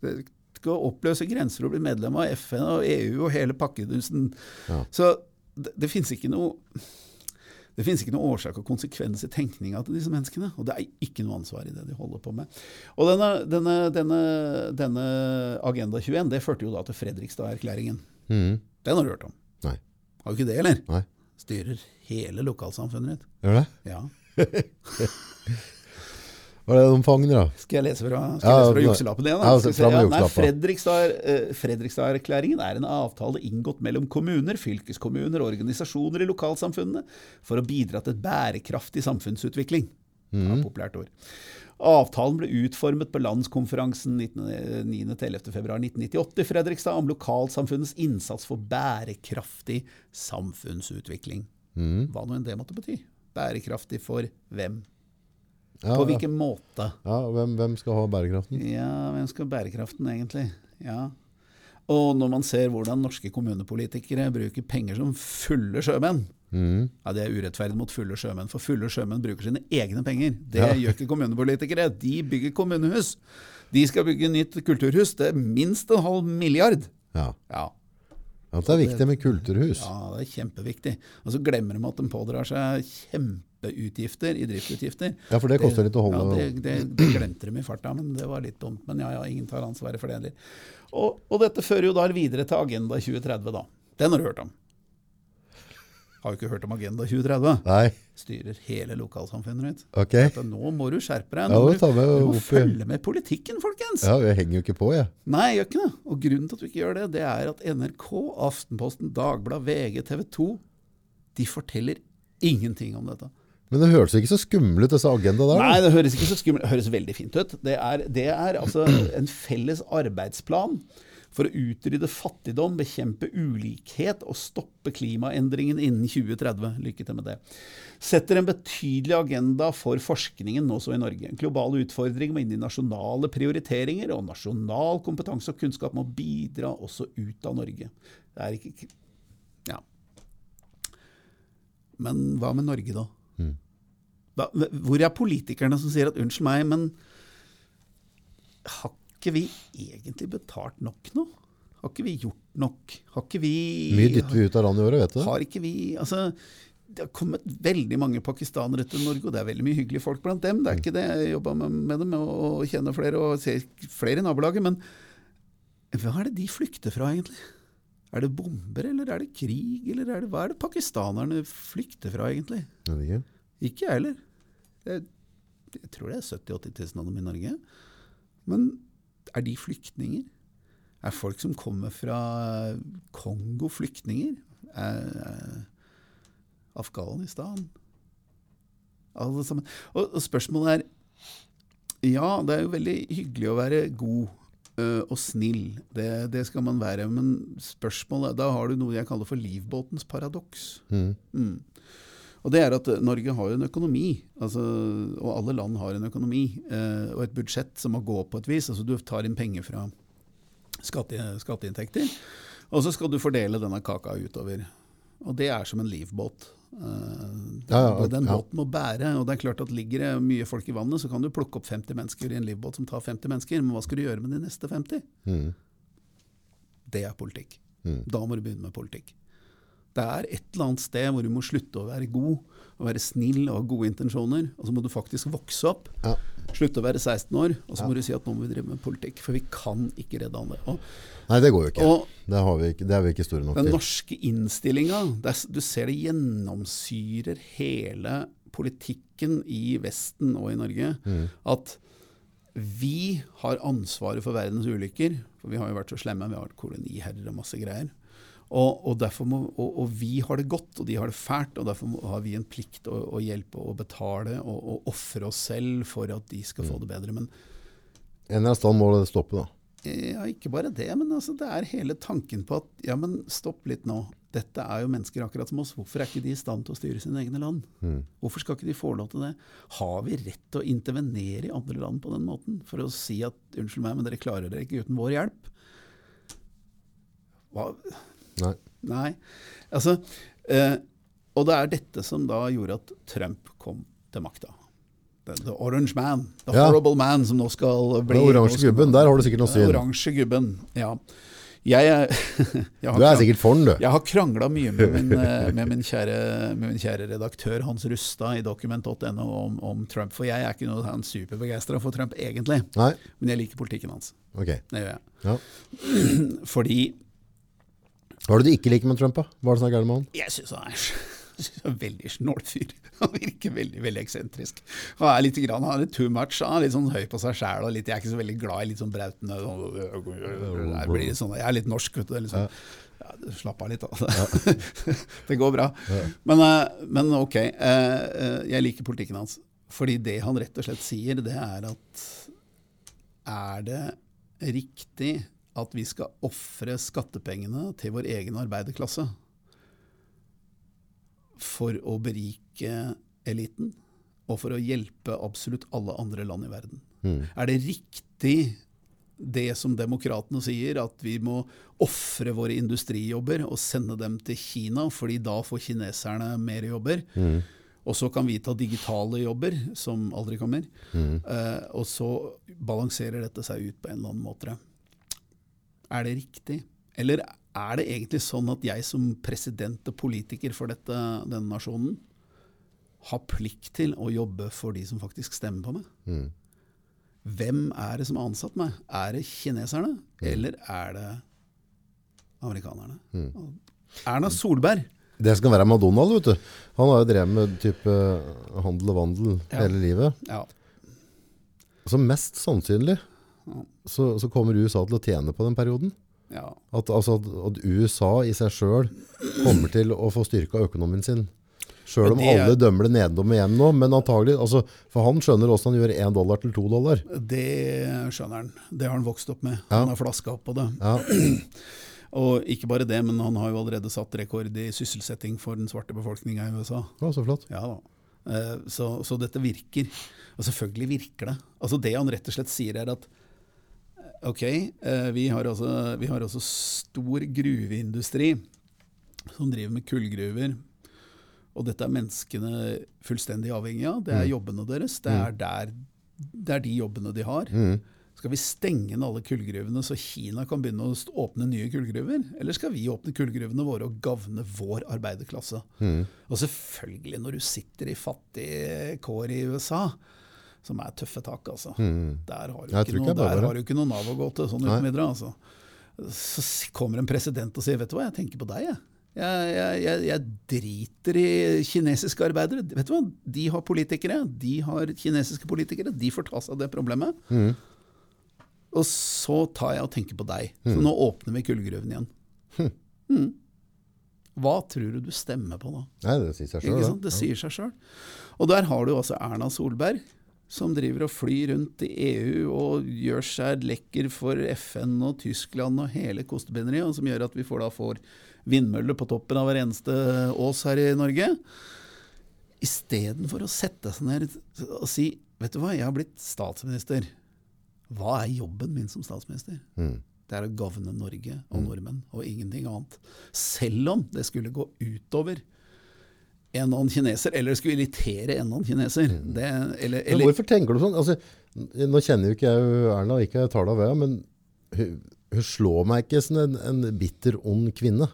Det skal oppløse grenser og bli medlem av FN og EU og hele pakkedusen. Ja. Så det, det finnes ikke noe det finnes ikke noe årsak og konsekvens i tenkninga til disse menneskene. Og det er ikke noe ansvar i det de holder på med. Og denne, denne, denne, denne Agenda 21 det førte jo da til Fredrikstad-erklæringen. Mm. Den har du hørt om? Nei. Har du ikke det, eller? Nei. Styrer hele lokalsamfunnet ditt. Gjør det? Ja. [laughs] Hva er det de fanger, da? Skal jeg lese fra, skal Ja, fra jukselappen igjen? Ja, se. Ja, nei. Fredrikstad, eh, Fredrikstad-erklæringen er en avtale inngått mellom kommuner, fylkeskommuner og organisasjoner i lokalsamfunnene for å bidra til et bærekraftig samfunnsutvikling. Ja, populært ord. Avtalen ble utformet på landskonferansen 9.-11.2.1998 i Fredrikstad om lokalsamfunnets innsats for bærekraftig samfunnsutvikling. Mm. Hva nå enn det måtte bety. Bærekraftig for hvem? Ja, På hvilken måte? Ja, hvem, hvem skal ha bærekraften? Ja, hvem skal ha bærekraften egentlig? Ja. Og når man ser hvordan norske kommunepolitikere bruker penger som fulle sjømenn, mm. ja, det er urettferdig mot fulle sjømenn, for fulle sjømenn bruker sine egne penger. Det Ja. gjør ikke kommunepolitikere. De bygger kommunehus. De skal bygge nytt kulturhus. Det er minst en halv milliard. Ja. Ja, At det er viktig med kulturhus. ja det er kjempeviktig. Og så glemmer de at de pådrar seg kjempeutgifter i driftsutgifter. Ja, for det koster litt å holde Ja, det, det, det glemte de i farta, men det var litt dumt. Men ja, ja, ingen tar ansvaret for det heller. Og, og dette fører jo da videre til Agenda 2030, da. Den har du hørt om. Har jo ikke hørt om Agenda 2030. Nei, Styrer hele lokalsamfunnet ditt. ok. Dette, nå må du skjerpe deg. Ja, Nå tar du, med du må opp følge med politikken, folkens! Ja, jeg henger jo ikke på, jeg. Nei, jeg gjør ikke det. Og grunnen til at du ikke gjør det, det er at NRK, Aftenposten, Dagbladet, VG, TV 2 de forteller ingenting om dette. Men det høres ikke så skummel ut, disse agendaene der. Nei, det høres ikke så skummelt Det høres veldig fint ut. Det er, det er altså [clears throat] en felles arbeidsplan for å utrydde fattigdom, bekjempe ulikhet og stoppe klimaendringen innen 2030. Lykke til med det. Setter en betydelig agenda for forskningen også i Norge. Globale utfordringer må inn i nasjonale prioriteringer, og nasjonal kompetanse og kunnskap må bidra også ut av Norge. Det er ikke Ja. Men hva med Norge, da? Da, hvor er politikerne som sier at unnskyld meg, men har ikke vi egentlig betalt nok nå? Har ikke vi gjort nok? Har ikke vi Mye dytter vi ut av landet i året, vet du. Har ikke vi Altså, det har kommet veldig mange pakistanere til Norge, og det er veldig mye hyggelige folk blant dem. Det er ikke det. Jeg jobba med, med dem Å og kjenner flere og ser flere i nabolaget. Men hva er det de flykter fra, egentlig? Er det bomber, eller er det krig, eller er det, hva er det pakistanerne flykter fra, egentlig? Jeg det ikke. Ikke jeg heller. Jeg, jeg tror det er 70 000-80 000 av dem i Norge. Men er de flyktninger? Er folk som kommer fra Kongo, flyktninger? Er, er Afghanistan? Alle sammen. Og, og spørsmålet er Ja, det er jo veldig hyggelig å være god og snill. Det, det skal man være. Men spørsmålet Da har du noe jeg kaller for livbåtens paradoks. Mm. Mm. Og det er at Norge har jo en økonomi, altså, og alle land har en økonomi, eh, og et budsjett som må gå på et vis. altså Du tar inn penger fra skatte, skatteinntekter, og så skal du fordele denne kaka utover. Og det er som en livbåt. Eh, Ja, ja, den båten må bære. og det er klart at Ligger det mye folk i vannet, så kan du plukke opp 50 mennesker i en livbåt som tar 50 mennesker, men hva skal du gjøre med de neste 50? Mm. Det er politikk. Mm. Da må du begynne med politikk. Det er et eller annet sted hvor du må slutte å være god, og være snill og ha gode intensjoner, og så må du faktisk vokse opp. Ja. Slutte å være 16 år, og så Ja. må du si at nå må vi drive med politikk. For vi kan ikke redde andre. Og, Nei, det går jo ikke. og Det, har vi ikke. det er vi ikke store nok den til. norske innstillinga, du ser det gjennomsyrer hele politikken i Vesten og i Norge. Mm. At vi har ansvaret for verdens ulykker. For vi har jo vært så slemme. Vi har vært koloniherrer og masse greier. Og, og, må, og, og vi har det godt, og de har det fælt. Og derfor må, har vi en plikt å, å hjelpe og betale og, og ofre oss selv for at de skal få det bedre. Men En eller annen stand må det stoppe, da. ja, ikke bare det, men altså, det er hele tanken på at ja, men stopp litt nå. Dette er jo mennesker akkurat som oss. Hvorfor er ikke de i stand til å styre sine egne land? Mm. Hvorfor skal ikke de få lov til det? Har vi rett til å intervenere i andre land på den måten? For å si at unnskyld meg, men dere klarer dere ikke uten vår hjelp? Hva? Nei. Nei. Altså, eh, og det er dette som da gjorde at Trump kom til makta. The, the orange man. The Ja. horrible man som nå skal bli Den oransje gubben, der har du sikkert noe syn. Oransje gubben, ja. Jeg, [laughs] jeg Du er sikkert for den, du. jeg har krangla mye med min, eh, med, min kjære, med min kjære redaktør Hans Rustad i dokument.no om, om Trump. For jeg er ikke noe han superbegeistra for Trump egentlig, Nei? men jeg liker politikken hans. Okay. Det gjør jeg. Ja. [clears throat] Fordi Hva er det du ikke liker med Trump, da? Hva er det som er gærent med han? jeg syns han er en veldig snål fyr. Han virker veldig veldig eksentrisk. Han er litt, grann, han er too much. Han er litt sånn høy på seg sjæl. Jeg er ikke så veldig glad i litt sånn brautende sånn, jeg, sånn, er litt norsk, vet du. Liksom. sånn, ja, slapp av litt, da. det går bra. Men, eh, men ok, eh, eh, jeg liker politikken hans. Fordi det han rett og slett sier, det er at er det riktig at vi skal ofre skattepengene til vår egen arbeiderklasse for å berike eliten, og for å hjelpe absolutt alle andre land i verden? Mm. Er det riktig det som demokratene sier, at vi må ofre våre industrijobber og sende dem til Kina, fordi da får kineserne mer jobber? Mm. Og så kan vi ta digitale jobber, som aldri kommer. Mm. Uh, og så balanserer dette seg ut på en eller annen måte. Er det riktig? Eller er det egentlig sånn at jeg som president og politiker for dette, denne nasjonen har plikt til å jobbe for de som faktisk stemmer på meg? Mm. Hvem er det som har ansatt meg? Er det kineserne, eller er det amerikanerne? Mm. Erna Solberg Det skal være McDonald, vet du. Han har jo drevet med type handel og vandel Ja. hele livet. ja, Så mest sannsynlig. Så, så kommer USA til å tjene på den perioden. ja, At, altså, at, USA i seg sjøl kommer til å få styrka økonomien sin. Sjøl om det alle dømmer det nedom igjen nå. Men antagelig, altså, for han skjønner hvordan han gjør én dollar til to dollar. det skjønner han. Det har han vokst opp med. Ja. Han har flaska opp på det. Ja, [clears throat] Og ikke bare det, men han har jo allerede satt rekord i sysselsetting for den svarte befolkninga i USA. ja Så flott. Ja da. Eh, Så, så dette virker. Og selvfølgelig virker det. Altså Det han rett og slett sier, er at ok, eh, vi har altså, vi har altså stor gruveindustri som driver med kullgruver. Og dette er menneskene fullstendig avhengig av. Det er jobbene deres. Det er, der, det er de jobbene de har. Mm. Skal vi stenge alle kullgruvene så Kina kan begynne å åpne nye kullgruver? Eller skal vi åpne kullgruvene våre og gavne vår arbeiderklasse? Mm. Og selvfølgelig, når du sitter i fattige kår i USA, som er tøffe tak, altså. Der har du ikke noe, der har du ikke noe Nav å gå til, sånn videre. Altså. Så kommer en president og sier 'vet du hva, jeg tenker på deg', jeg. Jeg, jeg, jeg, driter i kinesiske arbeidere. Vet du hva? De har politikere. De har kinesiske politikere. De får ta seg av det problemet. Mm. Og så tar jeg og tenker på deg. Så nå åpner vi kullgruven igjen. Mm. Hva tror du du stemmer på da? Nei, det sier seg sjøl. Det sier seg sjøl. Og der har du altså Erna Solberg, som driver og flyr rundt i EU og gjør seg lekker for FN og Tyskland og hele kostebinderiet, og som gjør at vi får da får vindmøller på toppen av hver eneste ås her i Norge. Istedenfor å sette seg ned og si Vet du hva, jeg har blitt statsminister. Hva er jobben min som statsminister? Mm. Det er å gavne Norge og nordmenn, og ingenting annet. Selv om det skulle gå utover en eller annen kineser, eller skulle irritere en eller annen kineser. Det, eller, eller, hvorfor tenker du sånn? Altså, nå kjenner jo ikke jeg Erna, ikke jeg tar det av henne, men hun, hun slår meg ikke som en, en bitter, ond kvinne.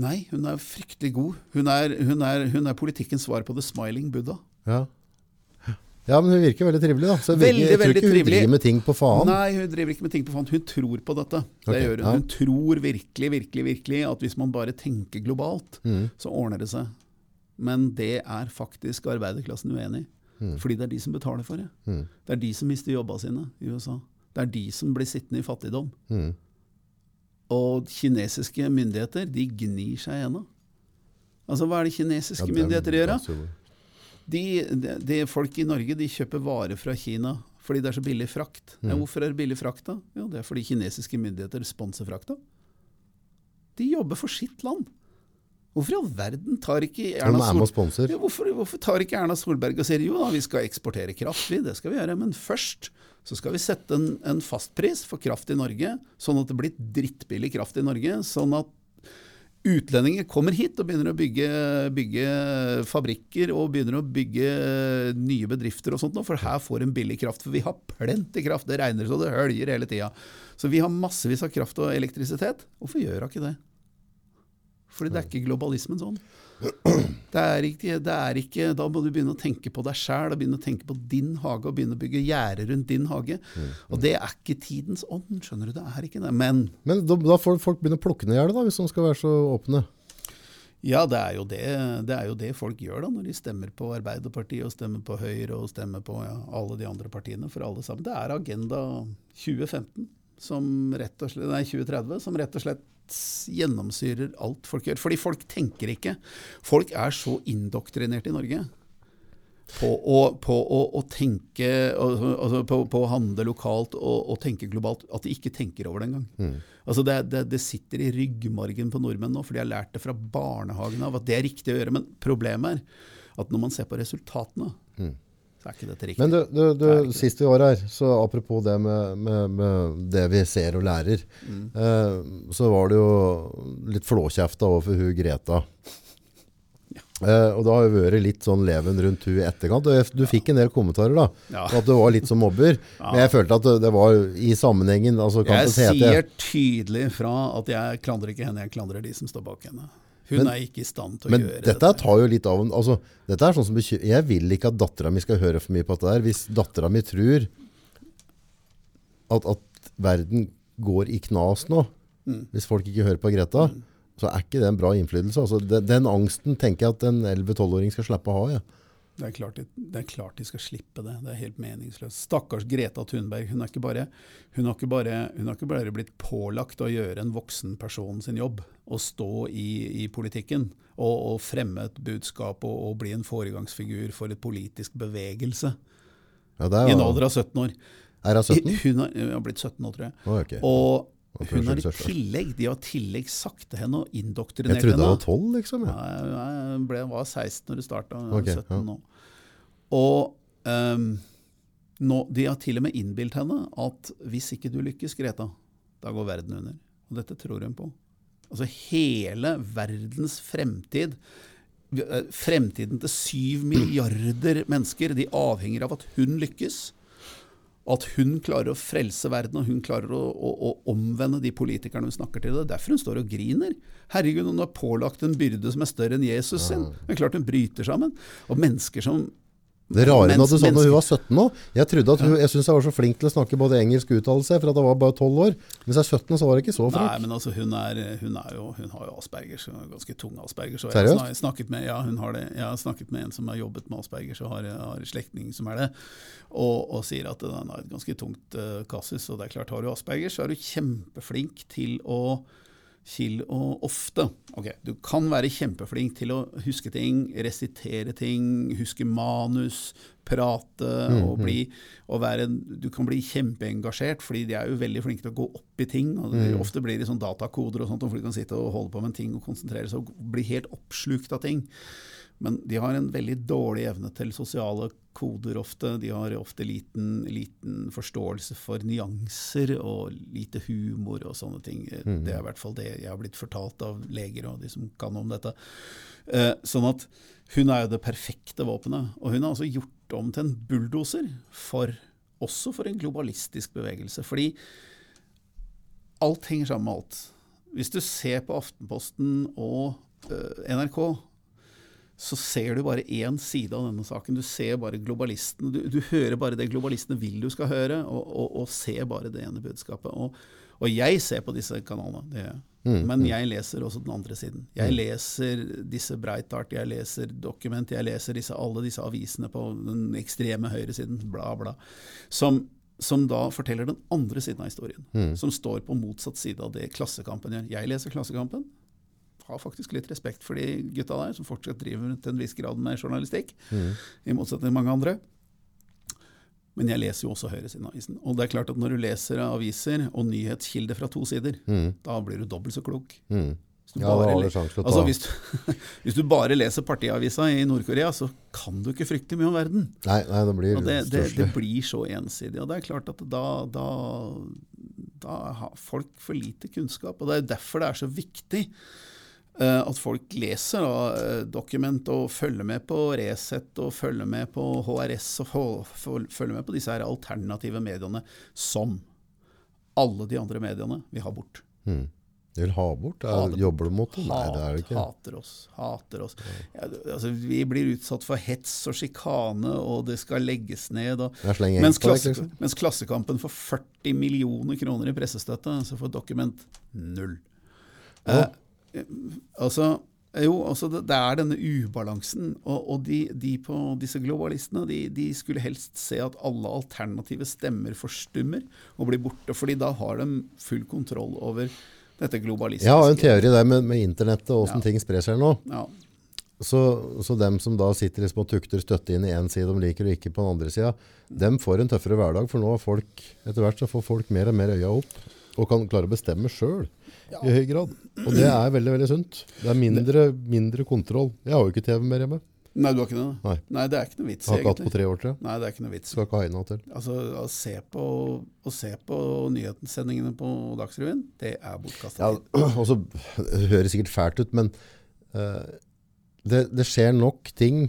nei, hun er fryktelig god. Hun er, hun, er, hun er politikkens svar på The Smiling Buddha. Ja. ja, men hun virker veldig trivelig, da. Så jeg, Veldig, virker, jeg tror ikke hun trivelig. driver med ting på faen. Nei, hun driver ikke med ting på faen. Hun tror på dette. Det okay, gjør hun. ja. Hun tror virkelig, virkelig, virkelig at hvis man bare tenker globalt, Mm. så ordner det seg. Men det er faktisk arbeiderklassen uenig i. Fordi det er de som betaler for det. Mm. Det er de som mister jobba sine i USA. Det er de som blir sittende i fattigdom. Mm. Og kinesiske myndigheter, de gnir seg ennå. Altså, hva er det kinesiske Ja, det er- myndigheter gjør? De, de, de folk i Norge de kjøper varer fra Kina fordi det er så billig frakt. Ja, Mm. hvorfor er det billig frakt da? Jo, det er fordi kinesiske myndigheter sponser frakta. De jobber for sitt land. Hvorfor i all verden tar ikke Erna, er Sol ja, hvorfor, hvorfor tar ikke Erna Solberg og sier jo da, vi skal eksportere kraft, vi, det skal vi gjøre, men først så skal vi sette en, en fastpris for kraft i Norge, sånn at det blir drittbillig kraft i Norge, sånn at utlendinger kommer hit og begynner å bygge, bygge fabrikker og begynner å bygge nye bedrifter og sånt, for her får en billig kraft. For vi har plenty kraft, det regner så det høljer hele tida. Så vi har massevis av kraft og elektrisitet. Hvorfor gjør hun ikke det? Fordi det er ikke globalismen sånn. Det er ikke, det er ikke, da må du begynne å tenke på deg sjæl, begynne å tenke på din hage og begynne å bygge gjerder rundt din hage. Og det er ikke tidens ånd, skjønner du. Det er ikke det. Men Men da, da får folk begynne å plukke ned gjerdet, hvis de skal være så åpne. ja, det er, jo det, det er jo det folk gjør da, når de stemmer på Arbeiderpartiet og stemmer på Høyre og stemmer på ja, alle de andre partiene. For alle sammen. Det er Agenda 2015, som rett og slett, nei 2030, som rett og slett gjennomsyrer alt folk gjør. Fordi folk tenker ikke. Folk er så indoktrinert i Norge på å, på å, å tenke altså på, på å handle lokalt og, og tenke globalt, at de ikke tenker over det engang. Altså det, det, det sitter i ryggmargen på nordmenn nå, for de har lært det fra barnehagen av at det er riktig å gjøre. Men problemet er at når man ser på resultatene, så er ikke dette riktig. Men du, du, du Det sist vi var her, så apropos det med, med, med det vi ser og lærer, Mm. eh, så var det jo litt flåkjefta overfor hun Greta. Eh, og det har jo vært litt sånn leven rundt hun i etterkant. Og du fikk en del kommentarer da, Ja. at du var litt som mobber. Men jeg følte at det, var i sammenhengen, altså Jeg sier tydelig fra at jeg klandrer ikke henne, jeg klandrer de som står bak henne. Hun Men- er ikke i stand til å Men gjøre dette dette. tar jo litt av altså, Dette er sånn som bekymrer, Jeg vil ikke at dattera mi skal høre for mye på dette der. Hvis dattera mi tror at, at verden går i knas nå, Mm. hvis folk ikke hører på Greta, så er ikke det en bra innflytelse. Altså, den, den angsten tenker jeg at en 11-12-åring skal slippe å ha. Ja. Det er, klart, de- det er klart de skal slippe det. Det er helt meningsløst. Stakkars Greta Thunberg. Hun, har ikke bare, har ikke bare, har ikke bare blitt pålagt å gjøre en voksen person sin jobb. Å stå i, i politikken og, og fremme et budskap og, og bli en foregangsfigur for et politisk bevegelse. Ja, det I en alder av 17 år. er hun 17? Hun har, hun har blitt 17 nå, tror jeg. Å, ok. Og Og hun har i tillegg, de har i tillegg sagt til henne og Jeg trodde hun var 12, liksom. Ja. Nei, Jeg ble, var 16 når det starta, Okay, 17 ja. nå. Og um, nå, de har til og med innbilt henne at hvis ikke du lykkes, Greta, da går verden under. Og dette tror hun på. Altså hele verdens fremtid eh, Fremtiden til syv milliarder mennesker, de avhenger av at hun lykkes. At hun klarer å frelse verden, og hun klarer å, å, å omvende de politikerne hun snakker til. Det er derfor hun står og griner. Herregud, hun har pålagt en byrde som er større enn Jesus sin. Det er klart hun bryter sammen. Og mennesker som Det rare med at Mens- du sa når hun var 17 nå Jeg trodde at hun, jeg syntes jeg var så flink til å snakke både engelsk og uttale seg, for at jeg var bare 12 år. Mens jeg er 17, så var jeg ikke så flink. Nei, men altså hun, er, hun, er jo, hun har jo Aspergers, hun har ganske tung Aspergers. og? Jeg har snakket med, ja, hun har det. Jeg har snakket med en som har jobbet med Aspergers og har, har slektning som er det, og, og sier at den har et ganske tungt uh, kasus. Og det er klart, har du Aspergers, så er du kjempeflink til å til og ofte Okay, du kan være kjempeflink til å huske ting, resitere ting, huske manus, prate og bli og være Du kan bli kjempeengasjert, fordi de er jo veldig flinke til å gå opp i ting. og det- Ofte blir det sånn datakoder og sånt, for de kan sitte og holde på med en ting og konsentrere seg og bli helt oppslukt av ting. Men de har en veldig dårlig evne til sosiale koder ofte. De har ofte liten, liten forståelse for nyanser og lite humor og sånne ting. Det er i hvert fall det jeg har blitt fortalt av leger og de som kan om dette. Eh, sånn at hun er jo det perfekte våpenet. Og hun har altså gjort om til en bulldoser, for, også for en globalistisk bevegelse. Fordi alt henger sammen med alt. Hvis du ser på Aftenposten og eh, NRK, så ser du bare én side av denne saken. Du ser bare globalistene. Du, du hører bare det globalistene vil du skal høre, og, og, og ser bare det ene budskapet. Og, og jeg ser på disse kanalene, det gjør jeg. Men jeg leser også den andre siden. Jeg leser disse Breitart, jeg leser Dokument, jeg leser disse, alle disse avisene på den ekstreme høyresiden, bla, bla. Som, som da forteller den andre siden av historien. Som står på motsatt side av det Klassekampen gjør. Jeg leser Klassekampen har faktisk litt respekt for de gutta der, som fortsatt driver til en viss grad med journalistikk, i motsetning til mange andre. Men jeg leser jo også høyresiden av avisen. Og det er klart at når du leser aviser og nyhetskilder fra to sider, da blir du dobbelt så klok. Mm. Hvis du Ja, bare altså, hvis, du, [laughs] hvis du bare leser partiavisa i Nord-Korea, så kan du ikke fryktelig mye om verden. Nei, nei, det blir det, det, det blir så ensidig. Og det er klart at da, da, da har folk for lite kunnskap. Og det er derfor det er så viktig at folk leser da, eh, dokument og følger med på Resett og følger med på HRS og følger med på disse her alternative mediene som alle de andre mediene vil ha bort. Mm. De vil ha bort? Er, jobber du mot det? Nei, det er det ikke. Hater oss. Hater oss. Ja, altså, vi blir utsatt for hets og sjikane, og det skal legges ned. Og, mens, klasse, deg, liksom. mens Klassekampen får 40 millioner kroner i pressestøtte, så får Dokument null. Ja. Eh, altså, jo, altså det, det er denne ubalansen. Og, og de, de på disse globalistene de, de skulle helst se at alle alternative stemmer forstummer og blir borte, fordi da har de full kontroll over dette globalistiske. Jeg har en teori der med, med internettet og hvordan Ja. ting sprer seg nå. Ja. Så, så dem som da sitter liksom og tukter støtte inn i en side de liker og ikke på den andre sida, dem får en tøffere hverdag, for nå har folk, etter hvert så får folk mer og mer øya opp, og kan klare å bestemme sjøl i høy grad. Og det er veldig, veldig sunt. Det er mindre, mindre kontroll. Jeg har jo ikke TV mer hjemme. Nei, du har ikke det? Nei. Nei, det er ikke noe vits, Jeg har ikke hatt på tre år til. Nei, det er ikke noe vits. Skal ikke ha inn til. Altså, å se på, å se på nyhetssendingene på Dagsrevyen, det er bortkasta Ja, tid. [clears throat] det høres sikkert fælt ut, men uh, det, det skjer nok ting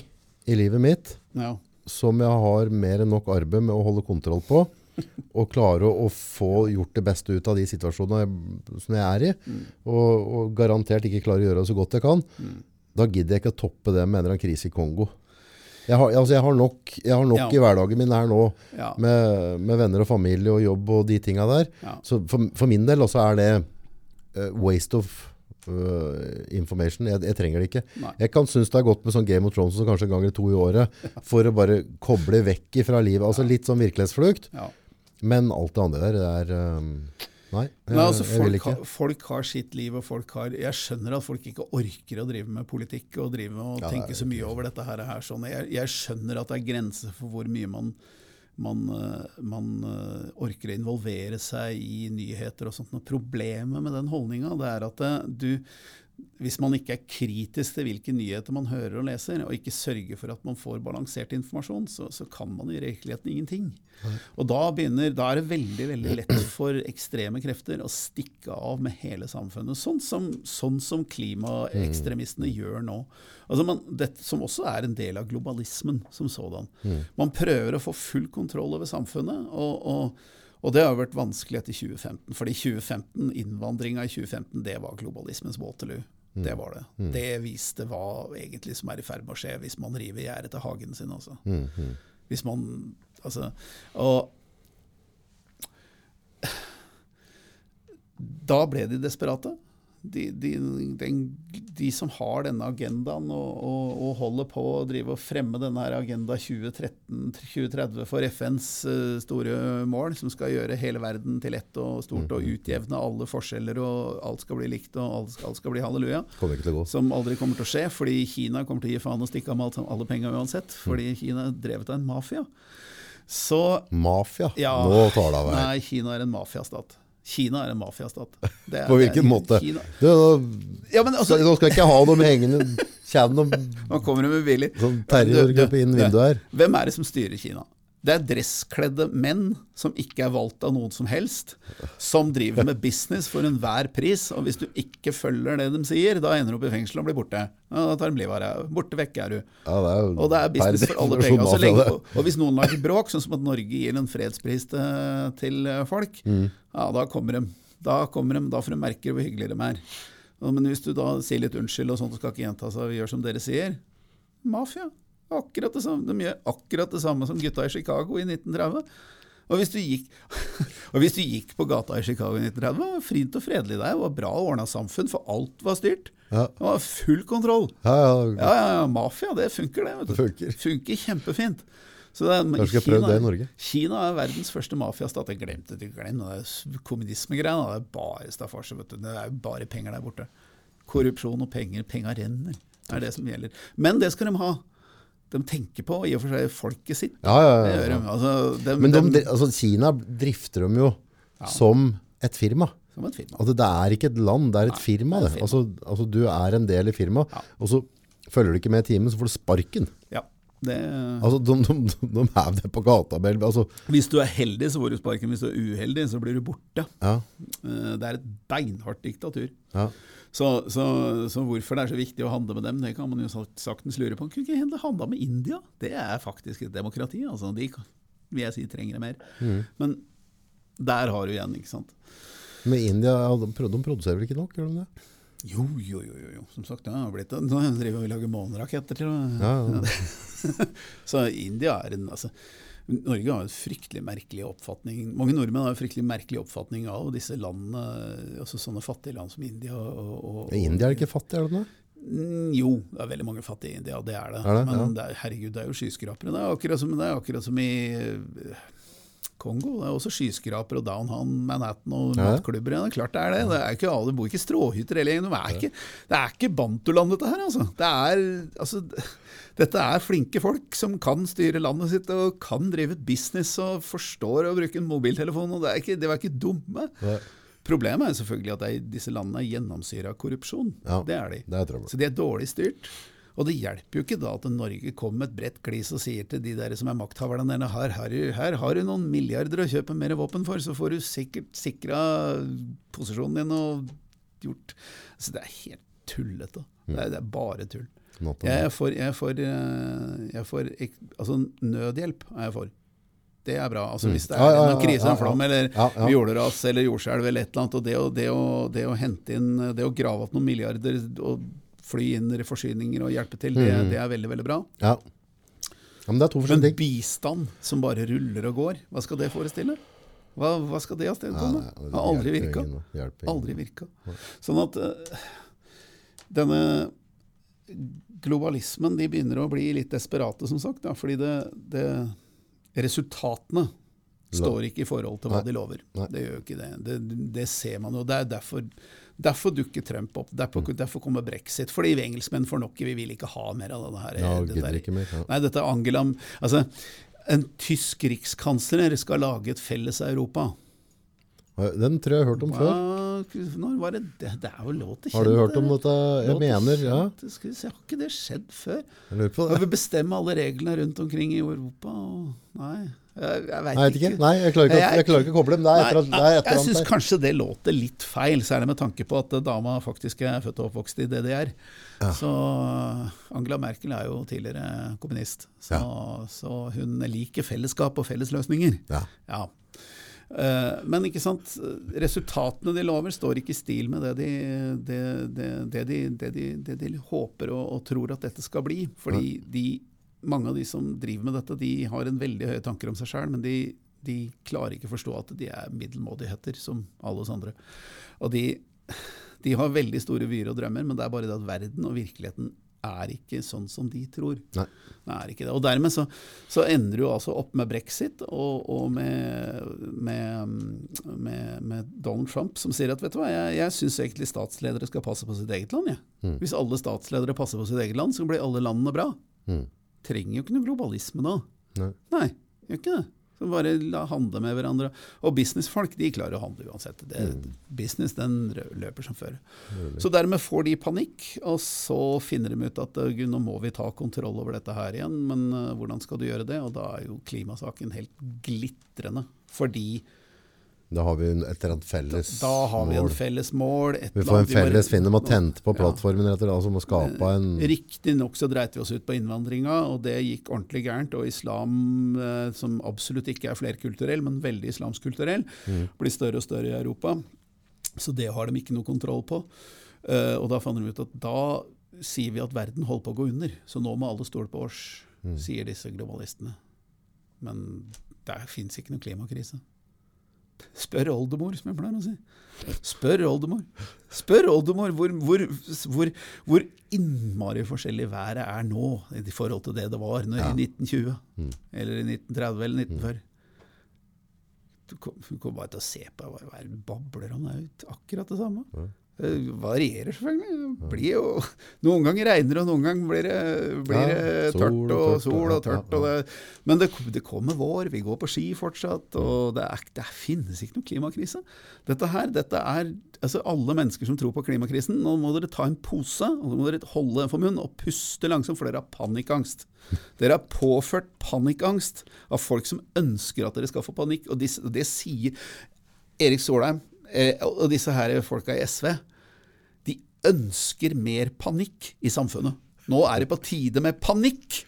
i livet mitt Ja. som jeg har mer enn nok arbeid med å holde kontroll på, og klare å, å få gjort det beste ut av de situasjonene jeg, som jeg er i, og, og garantert ikke klare å gjøre det så godt jeg kan, da gidder jeg ikke å toppe det med en eller annen krise i Kongo. Jeg har, altså jeg har nok, jeg har nok Ja. i hverdagen min her nå, Ja. med, med venner og familie og jobb og de tinga der. Ja. Så for, for min del også er det uh, waste of uh, information. Jeg, jeg trenger det ikke. Nei. Jeg kan synes det er godt med sånn Game of Thrones så kanskje en gang eller to i året, for å bare koble vekk fra livet. Altså litt sånn virkelighetsflukt. Men alt det andre der, det er um, Nei, jeg, Nei, altså, jeg vil ikke. har, folk har sitt liv, og folk har Jeg skjønner at folk ikke orker å drive med politikk og drive med å Ja, tenke så mye over dette her. her sånn. jeg, jeg skjønner at det er grenser for hvor mye man man, eh, man eh, orker å involvere seg i nyheter og sånt. Og problemet med den holdninga er at det, du, hvis man ikke er kritisk til hvilke nyheter man hører og leser, og ikke sørger for at man får balansert informasjon, så, så kan man i virkeligheten ingenting. Og da, begynner, da, er det veldig veldig lett for ekstreme krefter å stikke av med hele samfunnet. Sånn som, sånn som klimaekstremistene mm. gjør nå. Altså man, det, som også er en del av globalismen som sådan. Mm. Man prøver å få full kontroll over samfunnet. og, og og det har vært vanskelig etter 2015. fordi 2015, innvandringa i 2015 det var globalismens Waterloo. Mm. Det var det. Mm. Det viste hva egentlig som er i ferd med å skje hvis man river gjerdet til hagen sin. Altså. Mm. mm. Hvis man Altså Og [sighs] da ble de desperate de, de, de, de, som har denne agendaen og, og, og, holder på å drive og fremme denne her Agenda 2013-2030 for FNs uh, store mål, som skal gjøre hele verden til ett og stort og mhm. utjevne alle forskjeller, og alt skal bli likt og alt, alt skal bli halleluja. Som aldri kommer til å skje, fordi Kina kommer til å gi faen og stikke av med alle penga uansett. Fordi mm. Kina er drevet av en mafia. Så, mafia? Ja, Nå tar det av her. Nei, Kina er en mafiastat. Kina er en mafiastat. På hvilken måte? Du, ja, altså, nå skal jeg ikke ha noe hengende Kjenn noe Nå kommer det med billig. Sånn terrorgruppe inn vinduet her. Hvem er det som styrer Kina? Det er dresskledde menn som ikke er valgt av noen som helst, som driver med business for enhver pris. Og hvis du ikke følger det de sier, da ender du opp i fengsel og blir borte. Ja, da tar de livet av deg. Borte vekk er du. Ja, det er og det er business for alle penger. Og, og, hvis noen lager bråk, sånn som at Norge gir en fredspris til, til folk, mm. ja, da kommer de. Da kommer de, da får de merke hvor hyggelige de er. Men hvis du da sier litt unnskyld og sånt, og skal ikke gjenta seg vi gjør som dere sier Mafia. Akkurat det samme. De gjør akkurat det samme som gutta i Chicago i 1930. Og hvis, gikk, [laughs] og hvis du gikk, på gata i Chicago i 1930, det var fint og fredelig der. Det var bra ordna samfunn, for alt var styrt. Ja. Det var full kontroll. Ja, ja, ja, ja Mafia, det funker, det. Det funker. funker kjempefint. Så det Kanskje Kina, det i Norge? Kina er verdens første mafiastat. Jeg glemte det. Glem det kommunismegreiene. Det er bare staffasje. Det er jo bare penger der borte. Korrupsjon og penger. Penga renner. Det er det som gjelder. Men det skal de ha de tenker på i og for seg folket sitt. Ja, ja, ja. De. Altså, de, Men de, altså, Kina drifter dem jo som et firma. Som et firma. Altså, det er ikke et land, det er et Nei, firma. Det. Altså, altså, du er en del i firmaet, og så følger du ikke med i timen, så får du sparken. Ja. Det... Altså, de, de, de, er det på gata. Altså. Hvis du er heldig, så får du sparken. Hvis du er uheldig, så blir du borte. Ja. Eh, det er et beinhardt diktatur. Ja. Så, så, så, hvorfor det er så viktig å handle med dem, det kan man jo saktens lure på. Kunne ikke handla med India? Det er faktisk et demokrati. altså De vil jeg si trenger det mer. Mm. Men der har du igjen, ikke sant. Men India de produserer vel ikke nok, gjør de det? Jo, jo, jo. jo. Som sagt, det har blitt Nå driver vi og lager måneraketter til ja, ja. [laughs] Så India er en altså, Norge har en fryktelig merkelig oppfatning Mange nordmenn har en fryktelig merkelig oppfatning av disse landene, altså sånne fattige land som India. Og, og, India er ikke fattig, er det det? Mm, jo, det er veldig mange fattige i India, det er det. Er det? Men ja. det er, herregud, det er jo skyskrapere. Det er akkurat som, det er akkurat som i Kongo. Det er også skyskraper og downtown Manhattan og nattklubber. Ja, det er klart det er det. Det, er ikke alle, bor ikke stråhytter hele gjengen. Det det er ikke Bantuland, dette her. Altså. Det er, altså, [laughs] dette er flinke folk som kan styre landet sitt og kan drive et business og forstår å bruke en mobiltelefon. og det er ikke, De var ikke dumme. Ja. Problemet er selvfølgelig at disse landene er gjennomsyra av korrupsjon. Ja, det er de. Det er Så de er dårlig styrt. Og det hjelper jo ikke da at Norge kommer med et bredt glis og sier til de der som er makthaverne der her, her, her har du noen milliarder å kjøpe mer våpen for, så får du sikkert sikra posisjonen din og gjort Så det er helt tullete. Det er, det er bare tull. Jeg er for, jeg er for, eh, jeg er for Altså, nødhjelp er jeg for. Det er bra. Altså, hvis det er en krise, en flom eller jordras eller jordskjelv eller et eller annet, og det å, det, å, det å, hente inn Det å grave opp noen milliarder og fly inn forsyninger og hjelpe til, det, mm. det er veldig, veldig bra. Ja. ja men det er to Men bistand som bare ruller og går, hva skal det forestille? Hva, hva skal det avstedkomme? Ja, det har aldri virka. Aldri virka. Sånn at uh, denne globalismen de begynner å bli litt desperate, som sagt. Da, fordi det, det, resultatene står ikke i forhold til hva de lover. Det gjør jo ikke det. det. det. ser man jo. Det er derfor Derfor dukker Trump opp. Derfor, mm. derfor kommer brexit. Fordi vi engelskmenn får nok. Vi vil ikke ha mer av denne her. Ja, dette, ikke mer, ja. Nei, dette er Angela altså, En tysk rikskansler skal lage et felles Europa. Den tror jeg jeg har hørt om før. Ja, Når var det Det, det er jo lov til Har du hørt om dette? Jeg mener, ja. Skal vi se, Har ikke det skjedd før? Jeg lurer på det. vi bestemme alle reglene rundt omkring i Europa? Og, nei, jeg, jeg veit ikke. ikke. Nei, jeg klarer ikke, å- jeg klarer ikke å koble dem. Det er et eller annet- det er et jeg syns kanskje det låter litt feil, særlig med tanke på at dama faktisk er født og oppvokst i DDR. Så Angela Merkel er jo tidligere kommunist, så, så hun liker fellesskap og fellesløsninger. Ja. Ja. Eh, Men ikke sant, resultatene de lover, står ikke i stil med det de, det, det, det de, det de, det de håper og, og tror at dette skal bli. Fordi de, mange av de som driver med dette, de har en veldig høye tanker om seg sjøl, men de, de klarer ikke å forstå at de er middelmådigheter, som alle oss andre. Og de, de har veldig store vyer og drømmer, men det er bare det at verden og virkeligheten er ikke sånn som de tror. Nei. Det er ikke det. Og dermed så, så ender du altså opp med brexit og, og med, med, med, med Donald Trump som sier at vet du hva, jeg, jeg syns egentlig statsledere skal passe på sitt eget land. Jeg. Hvis alle statsledere passer på sitt eget land, så blir alle landene bra. Mm. Trenger jo ikke noe globalisme da. Nei. Nei, gjør ikke det. Så bare la handle med hverandre. Og businessfolk de klarer å handle uansett. Det, Business den løper som før. Så dermed får de panikk, og så finner de ut at nå må vi ta kontroll over dette her igjen. Men hvordan skal du gjøre det? Og da er jo klimasaken helt glitrende. Fordi Da har vi et eller annet felles da har vi en felles mål. et Vi får en vi må- felles finne med å tente på plattformen rett og slett, altså må skape en Riktignok så dreit vi oss ut på innvandringa, og det gikk ordentlig gærent. Og islam, eh, som absolutt ikke er flerkulturell, men veldig islamskulturell, blir større og større i Europa. Så det har de ikke noe kontroll på. Eh, og da fant de ut at da sier vi at verden holder på å gå under. Så nå må alle stole på oss, sier disse globalistene. Men der fins ikke noe klimakrise. Spør oldemor, som jeg pleier å si. Spør oldemor. Spør oldemor hvor, hvor, hvor, hvor innmari forskjellig været er nå i forhold til det det var når, i 1920. Eller i 1930 eller 1940. Du kom- du kommer bare til å se på hva det babler om. Det er akkurat det samme. Det varierer selvfølgelig. Det blir jo, noen ganger regner det, og noen ganger blir det, blir Ja, det sol tørt og sol og tørt. ja, Og det, men det, det kommer vår, vi går på ski fortsatt, og det, er, det finnes ikke noen klimakrise. Dette her, dette er altså alle mennesker som tror på klimakrisen. Nå må dere ta en pose, og nå må dere holde den for munnen og puste langsomt, for dere har panikkangst. [laughs] Dere har påført panikkangst av folk som ønsker at dere skal få panikk, og, det sier Erik Solheim eh, og disse her folka i SV. De ønsker mer panikk i samfunnet. Nå er det på tide med panikk!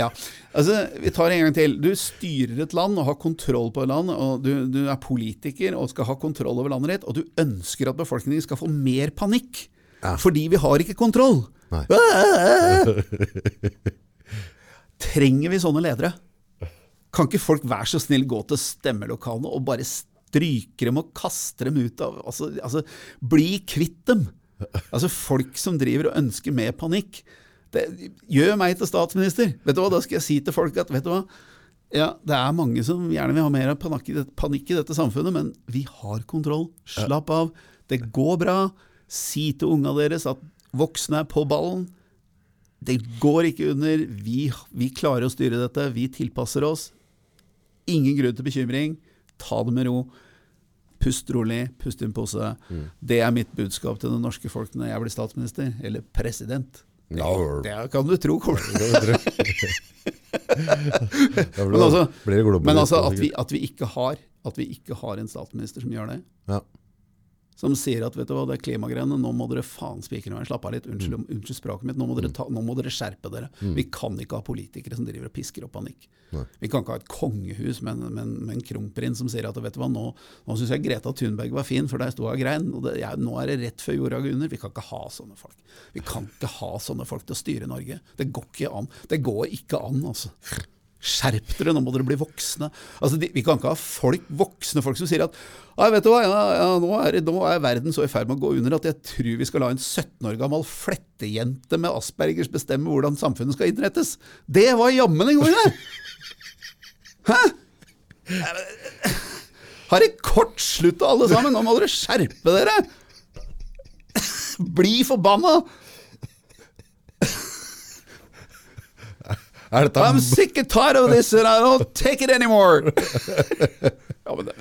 Ja, altså Vi tar en gang til. Du styrer et land og har kontroll på et land. og du, du er politiker og skal ha kontroll over landet ditt, og du ønsker at befolkningen skal få mer panikk. Fordi vi har ikke kontroll. Nei. Trenger vi sånne ledere? Kan ikke folk være så snill gå til stemmelokalene og bare stryke dem og kaste dem ut av Altså, altså bli kvitt dem! Altså Folk som driver og ønsker mer panikk. Det, gjør meg til statsminister! Vet du hva, Da skal jeg si til folk at vet du hva, ja, det er mange som gjerne vil ha mer panikk i, dette, panikk i dette samfunnet, men vi har kontroll. Slapp av. Det går bra. Si til unga deres at voksne er på ballen. Det går ikke under. Vi, vi klarer å styre dette. Vi tilpasser oss. Ingen grunn til bekymring. Ta det med ro. Pust rolig, pust i en pose. Det er mitt budskap til det norske folk når jeg blir statsminister, eller president. Ja, Det kan du tro [laughs] kommer Men altså, det men altså at, vi, at, vi ikke har, at vi ikke har en statsminister som gjør det. Ja. Som sier at vet du hva, det er klimagreiene, nå må dere faen spikre meg. Slapp av litt, unnskyld, mm. unnskyld språket mitt, nå må, dere ta, nå må dere skjerpe dere. Vi kan ikke ha politikere som driver og pisker opp panikk. Nei. Vi kan ikke ha et kongehus med, med, en- med en kronprins som sier at vet du hva, nå, nå syns jeg Greta Thunberg var fin, for der sto hun og grein. Og det, nå er det rett før jorda går under. Vi kan ikke ha sånne folk. Vi kan ikke ha sånne folk til å styre Norge. Det går ikke an. Det går ikke an, altså. Skjerp dere, nå må dere bli voksne. Altså, de, vi kan ikke ha folk, voksne folk som sier at ja vet du hva, ja, ja, nå, er, nå er verden så i ferd med å gå under at jeg tror vi skal la en 17 år gammel flettejente med aspergers bestemme hvordan samfunnet skal innrettes. Det var jammen en god idé! Hæ? Har det kortslutta alle sammen? Nå må dere skjerpe dere! Bli forbanna! Er dette I'm sick and tired of this and I don't take it anymore! [laughs] ja, men det,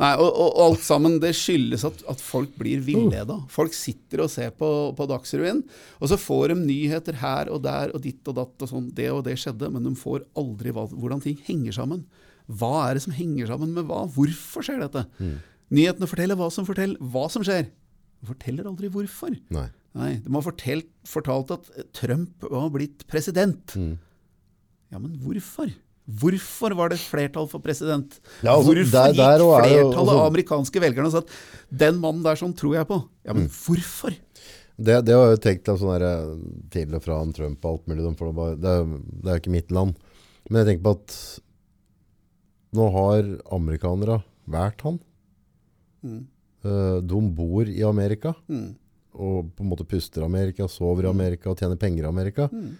nei, og, og, alt sammen det skyldes at, at folk blir villeda. Folk sitter og ser på, på Dagsrevyen, og så får de nyheter her og der og ditt og datt og sånn. Det og det skjedde, men de får aldri hva, hvordan ting henger sammen. Hva er det som henger sammen med hva? Hvorfor skjer dette? Mm. Nyhetene forteller hva som forteller hva som skjer. De forteller aldri hvorfor. Nei. Nei, De har fortalt, fortalt at Trump var blitt president. Mm. Ja, men hvorfor? Hvorfor var det flertall for president? Ja, altså, hvorfor der- der gikk er flertallet altså- av amerikanske velgerne og sa at den mannen der sånn tror jeg på? Ja, Mm. men hvorfor? Det, det har jeg jo tenkt sånn der, til og fra om Trump og alt mulig. de bare, det, er, det er jo ikke mitt land. Men jeg tenker på at nå har amerikanere valgt han. Mm. Eh, De bor i Amerika Mm. Og på en måte puster Amerika, sover i Amerika og tjener penger i Amerika. Mm.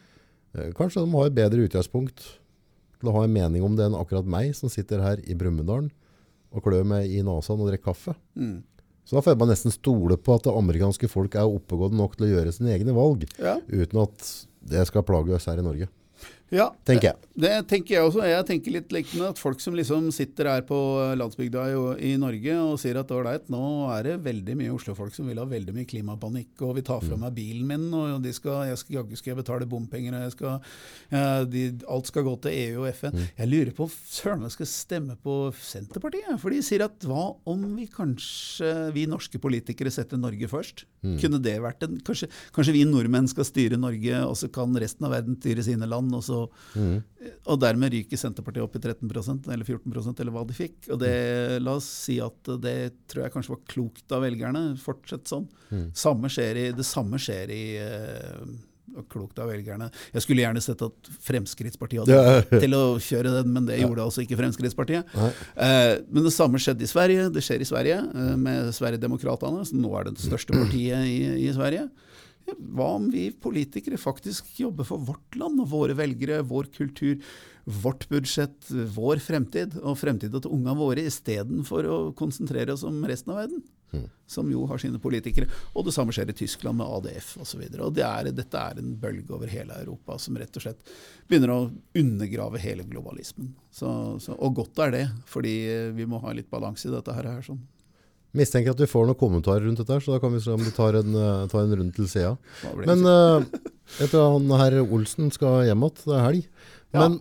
Eh, Kanskje de har et bedre utgangspunkt til å ha en mening om det enn akkurat meg, som sitter her i Brumunddal og klør meg i nesa og drikker kaffe. Mm. Så da får jeg bare nesten stole på at det amerikanske folk er oppegående nok til å gjøre sine egne valg, Ja. uten at det skal plage oss her i Norge. Ja. Tenker jeg. Det tenker jeg også. Jeg tenker litt liknende at folk som liksom sitter her på landsbygda i, i Norge og sier at ålreit, nå er det veldig mye Oslo-folk som vil ha veldig mye klimapanikk, og vil ta fra meg bilen min, og de skal, jeg skal, jaggu skal jeg betale bompenger, og jeg skal, de, alt skal gå til EU og FN. Jeg lurer på søren om jeg skal stemme på Senterpartiet, for de sier at hva om vi kanskje, vi norske politikere setter Norge først? Kunne det vært en, kanskje, kanskje vi nordmenn skal styre Norge, og så kan resten av verden styre sine land, og så og dermed ryker Senterpartiet opp i 13% eller 14% eller hva de fikk. Og det, La oss si at det tror jeg kanskje var klokt av velgerne. Fortsett sånn. Samme skjer i, det samme skjer i og Klokt av velgerne. Jeg skulle gjerne sett at Fremskrittspartiet hadde Ja. til å kjøre den, men det gjorde altså ikke Fremskrittspartiet. Eh, men det samme skjedde i Sverige. Det skjer i Sverige eh, med Sverigedemokraterna, som nå er det største partiet i, i Sverige. Hva om vi politikere faktisk jobber for vårt land og våre velgere, vår kultur, vårt budsjett, vår fremtid og fremtiden til ungene våre, istedenfor å konsentrere oss om resten av verden? Som jo har sine politikere. Og det samme skjer i Tyskland med ADF osv. Det er, dette er en bølge over hele Europa som rett og slett begynner å undergrave hele globalismen. Så, så, og godt er det, fordi vi må ha litt balanse i dette her. her sånn. Mistenker at vi får noen kommentarer rundt dette, så da kan vi se om du tar en, eh, tar en runde til sida. Men jeg tror han herr Olsen skal hjem igjen. Det er helg. Ja. Men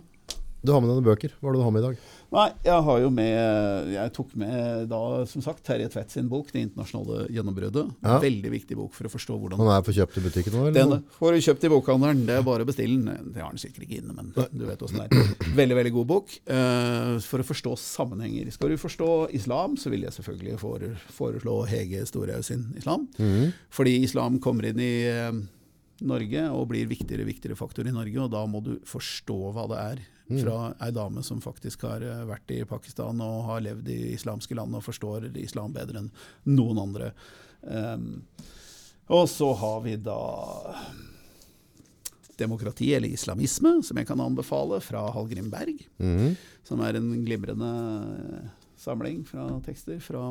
du har med deg noen bøker. Hva er det du har med i dag? Nei, jeg har jo med Jeg tok med da, som sagt, Terje Tvedt sin bok 'Det internasjonale gjennombruddet'. Ja. Veldig viktig bok for å forstå hvordan Han er for kjøpt i butikken nå? Den får du kjøpt i bokhandelen, det er bare å bestille den. Det har den sikkert ikke inne, men du vet åssen det er. Veldig, veldig god bok uh, for å forstå sammenhenger. Skal du forstå islam, så vil jeg selvfølgelig fore, foreslå Hege Storhaug sin islam. Mm. Fordi islam kommer inn i uh, Norge og blir viktigere og viktigere faktor i Norge, og da må du forstå hva det er. Fra ei dame som faktisk har eh, vært i Pakistan og har levd i islamske land og forstår islam bedre enn noen andre. Um, og så har vi da Demokrati eller islamisme, som jeg kan anbefale, fra Hallgrim Berg. Mm. Som er en glimrende eh, samling fra tekster fra,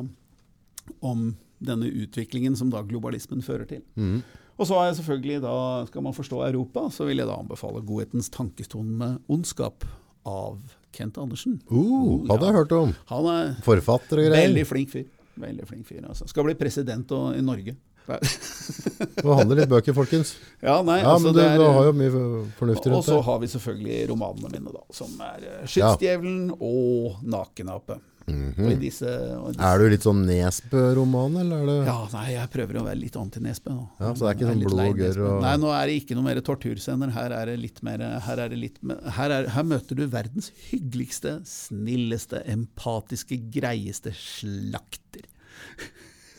om denne utviklingen som da globalismen fører til. Mhm. Og så jeg selvfølgelig da, skal man forstå Europa, så vil jeg da anbefale Godhetens tankestone med ondskap av Kent Andersen. Uh, hadde jeg hørt om. Han er Forfatter og greier. veldig flink fyr. Veldig flink fyr, altså. Skal bli president og, i Norge. [laughs] Nå handler litt bøker, folkens. Ja, nei, Ja, altså men du, det er, du har jo mye fornuftig Og så har vi selvfølgelig romanene mine, da. Som er 'Skytsdjevelen' ja. og 'Nakenape'. Og -hmm. disse, disse. Er du litt sånn Nesbø-roman, eller er det Ja, nei, jeg prøver å være litt anti-Nesbø nå. Ja, så det er ikke sånn blod og gørr og- Nei, nå er det ikke noe mer torturscener. Her er det litt mer Her, er det litt her, er, her møter du verdens hyggeligste, snilleste, empatiske, greieste slakter.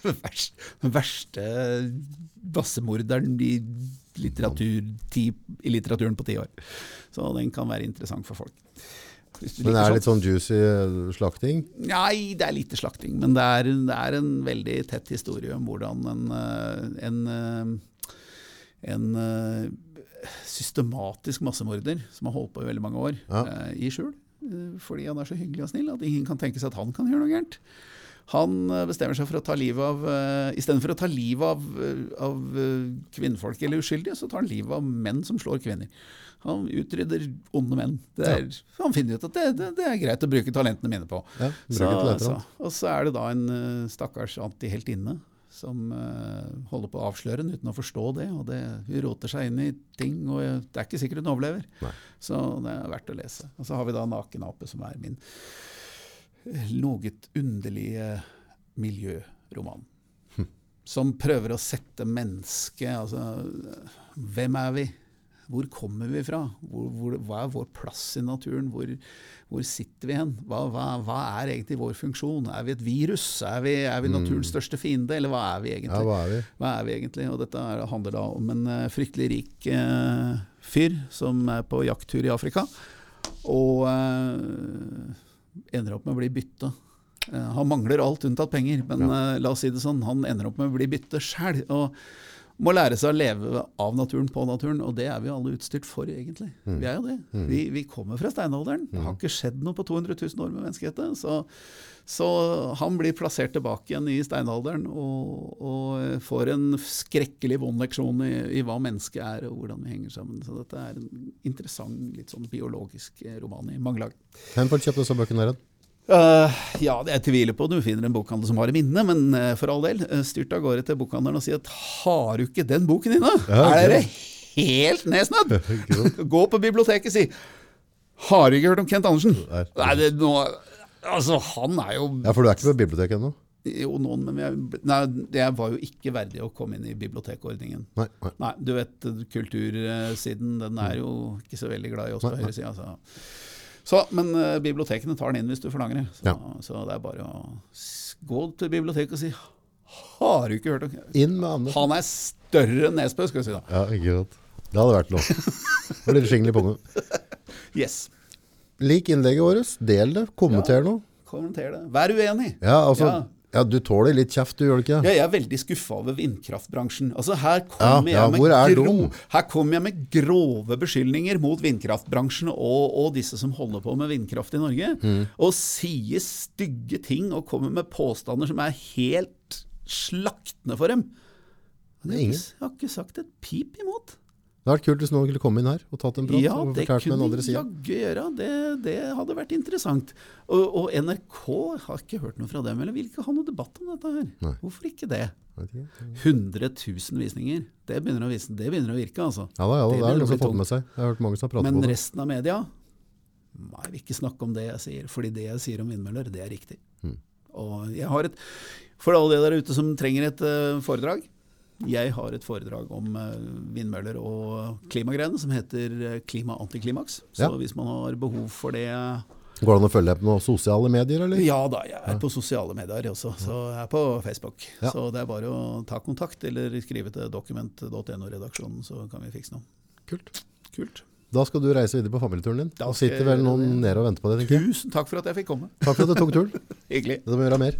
[laughs] Den verste massemorderen i, litteratur, i litteraturen på ti år. Så den kan være interessant for folk. Men det er litt sånn juicy eh, slakting? Nei, det er lite slakting, men det er, det er en veldig tett historie om hvordan en, eh, en, eh, en systematisk massemorder som har holdt på i veldig mange år, Ja. i skjul, fordi han er så hyggelig og snill at ingen kan tenke seg at han kan gjøre noe gærent. Han eh, bestemmer seg for å ta livet av uh, Istedenfor å ta livet av, eh, av eh, kvinnfolk eller uskyldige, så tar han livet av menn som slår kvinner. Han utrydder onde menn. Det er, Han finner ut at det, det, det er greit å bruke talentene mine på. Ja, Så, så, og så er det da en uh, stakkars antiheltinne som uh, holder på å avsløre den uten å forstå det. og det, Hun roter seg inn i ting, og det er ikke sikkert hun overlever. Nei. Så det er verdt å lese. Og så har vi da 'Nakenape', som er min noe underlige miljøroman. Hm. Som prøver å sette mennesket Altså, hvem er vi? Hvor kommer vi fra? Hvor, hvor, hva er vår plass i naturen? Hvor, hvor sitter vi hen? Hva, hva, hva er egentlig vår funksjon? Er vi et virus? Er vi, er vi naturens største fiende, eller hva er vi egentlig? Mm. Ja, hva er vi? Hva er vi egentlig? Og dette er, handler da om en uh, fryktelig rik uh, fyr som er på jakttur i Afrika, og eh, ender opp med å bli bytte. Eh, han mangler alt unntatt penger, men eh, la oss si det sånn, han ender opp med å bli bytte sjæl. Må lære seg å leve av naturen på naturen, og det er vi alle utstyrt for, egentlig. Vi er jo det. Vi, vi kommer fra steinalderen. Det har ikke skjedd noe på 200 000 år med menneskeheten. Så, så han blir plassert tilbake igjen i steinalderen og, og får en skrekkelig vond leksjon i, i hva mennesket er og hvordan vi henger sammen. Så dette er en interessant, litt sånn biologisk roman i mange lag. Hvem får kjøpt disse bøkene her? Eh, ja, jeg tviler på. Du finner en bokhandel som har i minnet men uh, for all del, uh, styrt av gårde til bokhandelen og si at har du ikke den boken inne? Ja. Er dere helt nedsnødd? [laughs] Gå på biblioteket og si Har du ikke hørt om Kent Andersen? Nei. Nei, det, nå, altså, han er jo Ja, for du er ikke på biblioteket ennå? Jo, noen, men jeg, nei, jeg var jo ikke verdig å komme inn i bibliotekordningen. Nei, nei. Nei, du vet, kultursiden den er jo ikke så veldig glad i oss på høyresida. Så. Så, men uh, bibliotekene tar den inn hvis du forlanger det. Så, Ja. så det er bare å gå til biblioteket og si Har du ikke hørt om Inn med Anders. Han er større enn Nesbø, skal vi si da. Ja, ikke sant. Det hadde vært noe. Det blir skingelig punge. [laughs] Yes. Lik innlegget vårt. Del det. Kommenter noe. Kommenter det. Vær uenig. Ja, altså, Ja. Ja. du tåler litt kjeft, du gjør det ikke? Ja, jeg er veldig skuffa over vindkraftbransjen. Altså, her Ja, kommer ja, jeg, hvor er med gro her kommer jeg med grove beskyldninger mot vindkraftbransjen og, og disse som holder på med vindkraft i Norge, Mm. og sier stygge ting og kommer med påstander som er helt slaktende for dem. Det er ingen. Jeg har ikke sagt et pip imot. Det hadde vært kult hvis noen kunne komme inn her og tatt en prat Ja, det kunne jaggu gjøre. Det, det hadde vært interessant. Og, og NRK har ikke hørt noe fra dem, eller vil ikke ha noe debatt om dette her. Nei. Hvorfor ikke det? 100 000 visninger. Det begynner å, vise, det begynner å virke, altså. Ja da, ja, da, Det det er noen som har fått med seg. Jeg har hørt mange som har pratet Men på det. resten av media Nei, jeg vil ikke snakke om det jeg sier, fordi det jeg sier om vindmøller, det er riktig. Mm. Og jeg har et For alle de der ute som trenger et uh, foredrag Jeg har et foredrag om eh, vindmøller og klimagreiene som heter eh, Klima antiklimaks. Så Ja. hvis man har behov for det Går det an å følge deg på noen sosiale medier, eller? Ja da, jeg er på sosiale medier også, så jeg er på Facebook. Ja. Så det er bare å ta kontakt eller skrive til dokument.no-redaksjonen, så kan vi fikse noe. Kult. Kult. Da skal du reise videre på familieturen din. Da sitter vel noen nede og venter på deg. Tusen takk for at jeg fikk komme. Takk for at du tok turen. [laughs] Hyggelig. Det må vi gjøre mer.